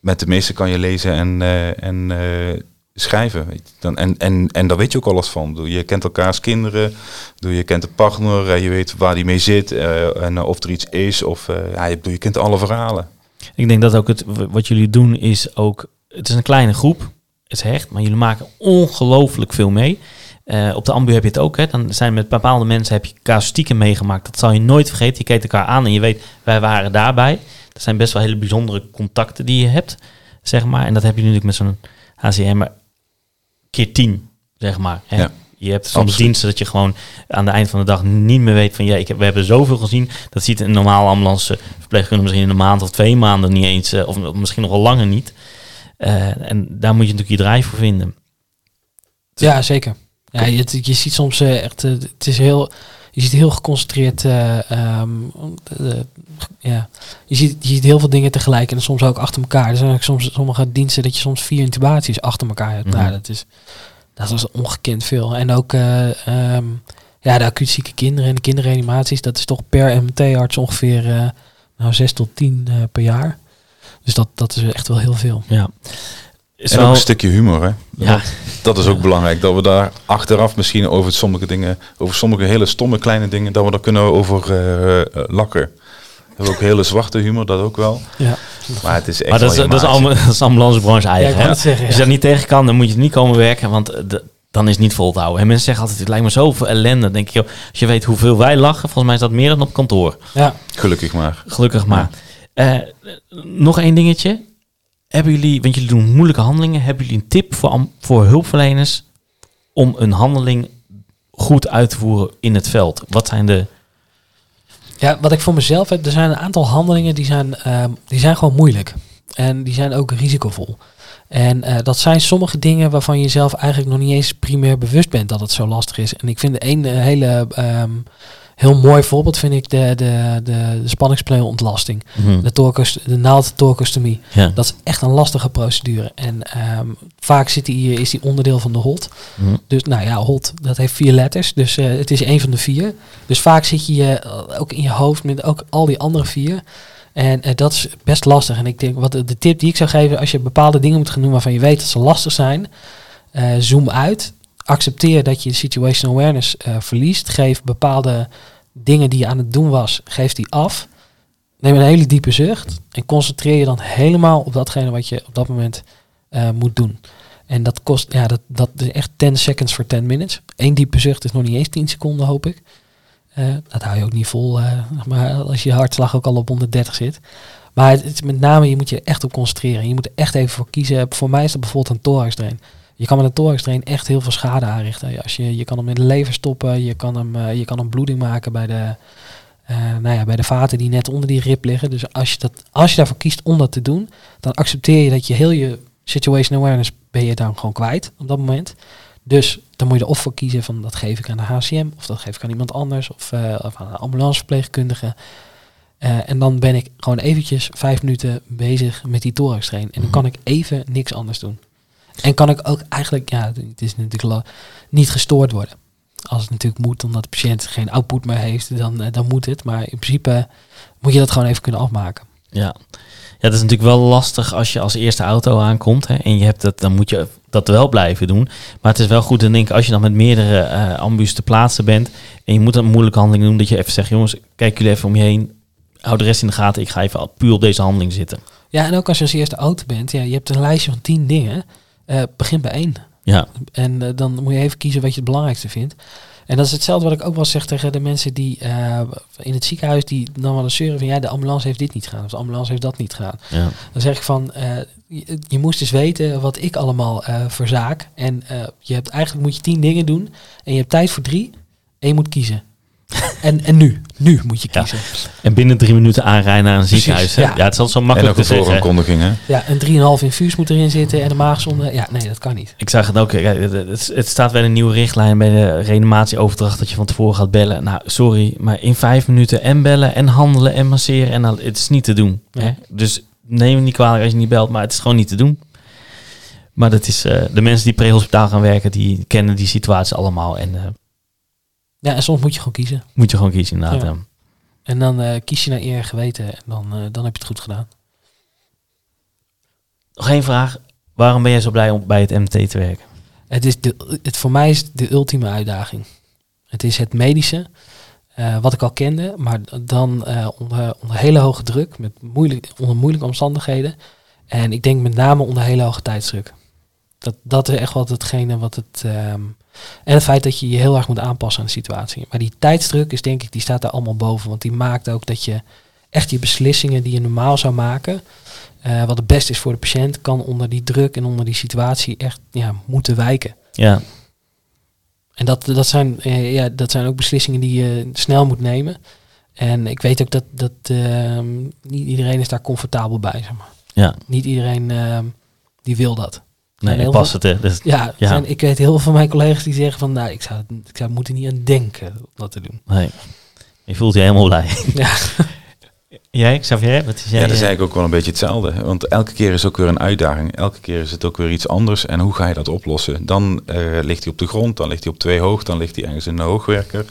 met de meeste kan je lezen en, eh, en eh, schrijven. Weet je. Dan, en, en, en daar weet je ook alles van. Je kent elkaars kinderen, je kent de partner, eh, je weet waar die mee zit eh, en eh, of er iets is. Of, eh, ja, je, bedoel, je kent alle verhalen. Ik denk dat ook het, wat jullie doen is ook... Het is een kleine groep, het is hecht, maar jullie maken ongelooflijk veel mee. Eh, op de ambu heb je het ook, hè. Dan zijn met bepaalde mensen heb je casuïstieken meegemaakt. Dat zal je nooit vergeten. Je kijkt elkaar aan en je weet, wij waren daarbij. Dat zijn best wel hele bijzondere contacten die je hebt, zeg maar. En dat heb je natuurlijk met zo'n HCM keer tien, zeg maar. Hè. Ja. Je hebt soms Absoluut. diensten dat je gewoon aan het eind van de dag niet meer weet van... Ja, ik heb, we hebben zoveel gezien. Dat ziet een normale ambulance verpleegkundige misschien in een maand of twee maanden niet eens... eh, of misschien nog wel langer niet. Eh, en daar moet je natuurlijk je draai voor vinden. Ja, zeker. Ja, je, je ziet soms eh, echt, het is heel, je ziet heel geconcentreerd, eh, ehm, eh, ja, je ziet, je ziet heel veel dingen tegelijk en soms ook achter elkaar. Er zijn ook soms sommige diensten dat je soms vier intubaties achter elkaar hebt. Mhm. Nou, dat is, dat is ongekend veel. En ook, eh, ehm, ja, de acuut zieke kinderen en de kinderreanimaties, dat is toch per MT-arts ongeveer, eh, nou, zes tot tien eh, per jaar. Dus dat, dat is echt wel heel veel. Ja. Is en wel- ook een stukje humor, hè? ja, Dat is ook belangrijk. Dat we daar achteraf misschien over sommige dingen, over sommige hele stomme kleine dingen, dat we daar kunnen over lachen. We hebben ook hele zwarte humor, dat ook wel. Ja, Maar het is echt maar dat is, dat is, maatje. allemaal, dat is ambulancebranche ja eigen. ik hè? Als je ja. dat niet tegen kan, dan moet je niet komen werken, want eh, d- dan is het niet vol te houden. En mensen zeggen altijd, het lijkt me zoveel ellende. Dan denk ik, joh, als je weet hoeveel wij lachen, volgens mij is dat meer dan op kantoor. Ja. Gelukkig maar. Gelukkig maar. Eh, nog één dingetje. Hebben jullie, want jullie doen moeilijke handelingen, hebben jullie een tip voor, voor hulpverleners om een handeling goed uit te voeren in het veld? Wat zijn de... Ja, wat ik voor mezelf heb, er zijn een aantal handelingen die zijn, ehm, die zijn gewoon moeilijk. En die zijn ook risicovol. En eh, dat zijn sommige dingen waarvan je zelf eigenlijk nog niet eens primair bewust bent dat het zo lastig is. En ik vind een eh, hele ehm, heel mooi voorbeeld vind ik de, de, de, de spanningspleeontlasting. De, torcus, de naaldtorcostomie. Ja. Dat is echt een lastige procedure. En ehm, vaak zit die, is die onderdeel van de HOT. Mhm. Dus nou ja, HOT, dat heeft vier letters. Dus eh, het is één van de vier. Dus vaak zit je eh, ook in je hoofd met ook al die andere vier. En eh, dat is best lastig. En ik denk, wat de, tip die ik zou geven, als je bepaalde dingen moet gaan doen waarvan je weet dat ze lastig zijn, zoom uit. Accepteer dat je situational awareness verliest. Geef bepaalde dingen die je aan het doen was, geeft die af. Neem een hele diepe zucht en concentreer je dan helemaal op datgene wat je op dat moment eh, moet doen. En dat kost, ja, dat, dat is echt 10 seconds voor 10 minutes. Eén diepe zucht is nog niet eens 10 seconden, hoop ik. Eh, dat hou je ook niet vol, eh, maar als je hartslag ook al op 130 zit. Maar het, met name, je moet je echt op concentreren. Je moet er echt even voor kiezen. Voor mij is dat bijvoorbeeld een thorax drain. Je kan met een thorax drain echt heel veel schade aanrichten. Als je, je kan hem in de lever stoppen, je kan hem, eh, je kan hem bloeding maken bij de, eh, nou ja, bij de vaten die net onder die rib liggen. Dus als je, dat, als je daarvoor kiest om dat te doen, dan accepteer je dat je heel je situation awareness ben je dan gewoon kwijt op dat moment. Dus dan moet je er of voor kiezen van dat geef ik aan de HCM of dat geef ik aan iemand anders of, eh, of aan een ambulanceverpleegkundige. En dan ben ik gewoon eventjes vijf minuten bezig met die thorax train. En dan kan ik even niks anders doen. En kan ik ook eigenlijk, ja, het is natuurlijk niet gestoord worden. Als het natuurlijk moet, omdat de patiënt geen output meer heeft, dan, eh, dan moet het. Maar in principe moet je dat gewoon even kunnen afmaken. Ja. ja, dat is natuurlijk wel lastig als je als eerste auto aankomt. Hè, en je hebt dat, dan moet je dat wel blijven doen. Maar het is wel goed te denken als je dan met meerdere eh ambu's te plaatsen bent. En je moet een moeilijke handeling doen. Dat je even zegt, jongens, kijk jullie even om je heen. Hou de rest in de gaten. Ik ga even puur op deze handeling zitten. Ja, en ook als je als eerste auto bent, ja, je hebt een lijstje van tien dingen. Eh, begin bij één. Ja, En eh, dan moet je even kiezen wat je het belangrijkste vindt. En dat is hetzelfde wat ik ook wel zeg tegen de mensen die eh, in het ziekenhuis die dan wel eens zeuren van ja, de ambulance heeft dit niet gedaan of de ambulance heeft dat niet gedaan. ja. Dan zeg ik van je, je moest dus weten wat ik allemaal verzaak. En je hebt eigenlijk moet je tien dingen doen en je hebt tijd voor drie en je moet kiezen. [LAUGHS] en, en nu, nu moet je Ja. kiezen. En binnen drie minuten aanrijden naar een Precies, ziekenhuis. hè? ja. Ja. het is altijd zo En makkelijk nog te een vooraankondiging, hè? Ja, een 3,5 infuus moet erin zitten en de maagzonde. Ja, nee, dat kan niet. Ik zag het ook. Het, staat bij een nieuwe richtlijn bij de reanimatieoverdracht dat je van tevoren gaat bellen. Nou, sorry, maar in vijf minuten en bellen en handelen en masseren en het is niet te doen. Hè? Dus neem het niet kwalijk als je niet belt, maar het is gewoon niet te doen. Maar dat is eh, de mensen die pre-hospitaal gaan werken, die kennen die situatie allemaal en eh, Ja, en soms moet je gewoon kiezen. moet je gewoon kiezen inderdaad. Ja. En dan eh, kies je naar eer en geweten en dan, eh, dan heb je het goed gedaan. Nog één vraag. Waarom ben jij zo blij om bij het MT te werken? Het is de, het, voor mij is het de ultieme uitdaging. Het is het medische, eh, wat ik al kende, maar dan onder, onder hele hoge druk, met moeilijk, onder moeilijke omstandigheden. En ik denk met name onder hele hoge tijdsdruk. Dat, dat is echt wat hetgene wat het. ehm, en het feit dat je je heel erg moet aanpassen aan de situatie. Maar die tijdsdruk is denk ik, die staat daar allemaal boven. Want die maakt ook dat je echt je beslissingen die je normaal zou maken. eh, wat het beste is voor de patiënt, kan onder die druk en onder die situatie echt ja, moeten wijken. Ja, En dat, dat, zijn, eh, ja, dat zijn ook beslissingen die je snel moet nemen. En ik weet ook dat, dat ehm, niet iedereen is daar comfortabel bij. Zeg maar. ja. Niet iedereen ehm, die wil dat. Nee, heel ik pas het. Hè. Dus, Ja, Ja. Zijn, ik weet heel veel van mijn collega's die zeggen van... nou, ik zou, ik zou moeten niet aan denken om dat te doen. nee. Je voelt je helemaal blij. [LAUGHS] Ja, Jij, Xavier? Wat is jij? Ja, dat is eigenlijk ook wel een beetje hetzelfde. Want elke keer is ook weer een uitdaging. Elke keer is het ook weer iets anders. En hoe ga je dat oplossen? Dan eh, ligt hij op de grond, dan ligt hij op twee hoog, dan ligt hij ergens in de hoogwerker.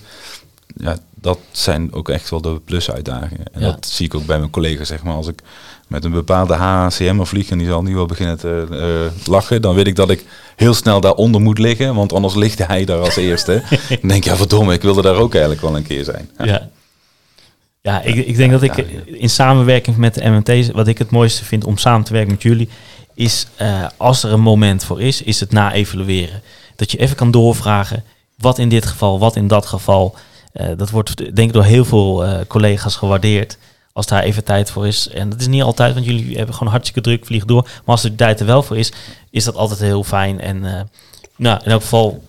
Ja, dat zijn ook echt wel de plusuitdagingen. En Ja. dat zie ik ook bij mijn collega's, zeg maar. Als ik met een bepaalde HCM vlieg en die zal nu wel beginnen te eh, lachen, dan weet ik dat ik heel snel daaronder moet liggen, want anders ligt hij daar als eerste. [LAUGHS] dan denk ja verdomme, ik wilde daar ook eigenlijk wel een keer zijn. Ja. Ja. Ja, ik, ik denk dat ik in samenwerking met de MMT, wat ik het mooiste vind om samen te werken met jullie, is eh, als er een moment voor is, is het na-evalueren. Dat je even kan doorvragen, wat in dit geval, wat in dat geval. Eh, dat wordt denk ik door heel veel collega's gewaardeerd. Als daar even tijd voor is. En dat is niet altijd, want jullie hebben gewoon hartstikke druk, vliegen door. Maar als er tijd er wel voor is, is dat altijd heel fijn. En eh, nou, in elk geval,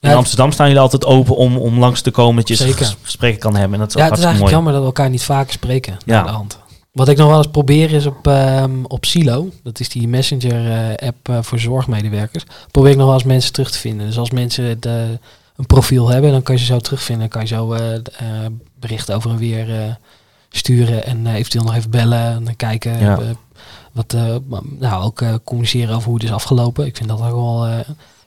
in Ja, Amsterdam staan jullie altijd open om, om langs te komen. Dat je Zeker. gesprekken kan hebben. En dat is ja ook het is eigenlijk mooi. jammer dat we elkaar niet vaker spreken Ja. de hand. Wat ik nog wel eens probeer is op, ehm, op Silo, dat is die messenger-app eh, voor zorgmedewerkers, probeer ik nog wel eens mensen terug te vinden. Dus als mensen de, een profiel hebben, dan kan je ze zo terugvinden. Dan kan je zo eh, eh, berichten over en weer eh, sturen en eh, eventueel nog even bellen en dan kijken. Ja. eh, wat, eh, nou, ook eh, communiceren over hoe het is afgelopen. Ik vind dat ook wel eh,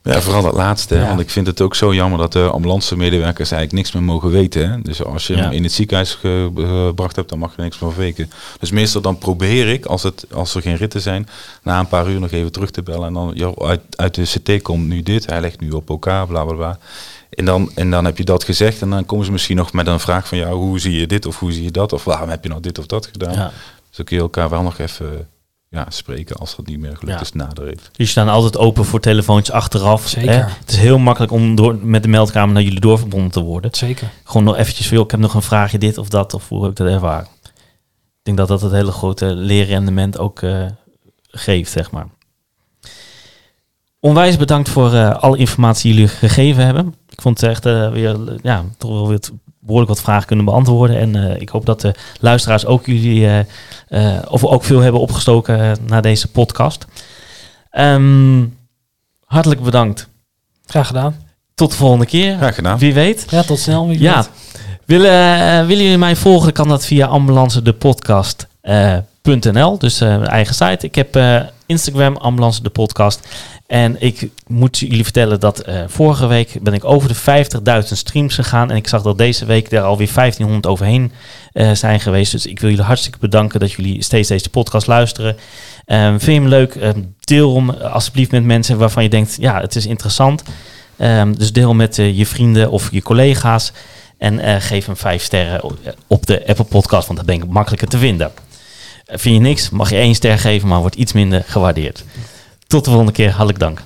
Ja, vooral dat laatste. Ja. Want ik vind het ook zo jammer dat de ambulance medewerkers eigenlijk niks meer mogen weten. Hè? Dus als je Ja. hem in het ziekenhuis ge- gebracht hebt, dan mag je niks meer weten. Dus meestal dan probeer ik, als, het, als er geen ritten zijn, na een paar uur nog even terug te bellen. En dan, joh, uit, uit de CT komt nu dit, hij legt nu op elkaar, bla bla bla. En dan, en dan heb je dat gezegd en dan komen ze misschien nog met een vraag van, ja, hoe zie je dit of hoe zie je dat? Of waarom heb je nou dit of dat gedaan? Ja. Dus dan kun je elkaar wel nog even ja, spreken als dat niet meer gelukt Ja. is nader heeft. Jullie staan altijd open voor telefoontjes achteraf. Zeker. Hè? Het is heel makkelijk om door, met de meldkamer naar jullie doorverbonden te worden. Zeker. Gewoon nog eventjes van, joh, ik heb nog een vraagje dit of dat, of hoe heb ik dat ervaren. Ik denk dat dat het hele grote leerrendement ook eh, geeft, zeg maar. Onwijs bedankt voor eh, alle informatie die jullie gegeven hebben. Ik vond het echt eh, weer, ja, toch wel weer behoorlijk wat vragen kunnen beantwoorden. En eh, ik hoop dat de luisteraars ook jullie, eh, eh, of ook veel hebben opgestoken naar deze podcast. Ehm, hartelijk bedankt. Graag gedaan. Tot de volgende keer. Graag gedaan. Wie weet. Ja, tot snel. wie Ja. Willen, willen jullie mij volgen, kan dat via ambulancedepodcast.nl. dus eh, mijn eigen site. Ik heb eh, Instagram, ambulance de podcast. En ik moet jullie vertellen dat eh, vorige week ben ik over de 50.000 streams gegaan. En ik zag dat deze week er alweer 1500 overheen eh, zijn geweest. Dus ik wil jullie hartstikke bedanken dat jullie steeds deze podcast luisteren. Ehm, vind je hem leuk? Ehm, deel hem alsjeblieft met mensen waarvan je denkt, ja, het is interessant. Ehm, dus deel met eh, je vrienden of je collega's. En eh, geef hem vijf sterren op- de Apple Podcast, want dat ben ik makkelijker te vinden. Eh, vind je niks, mag je één ster geven, maar wordt iets minder gewaardeerd. Tot de volgende keer, hartelijk dank.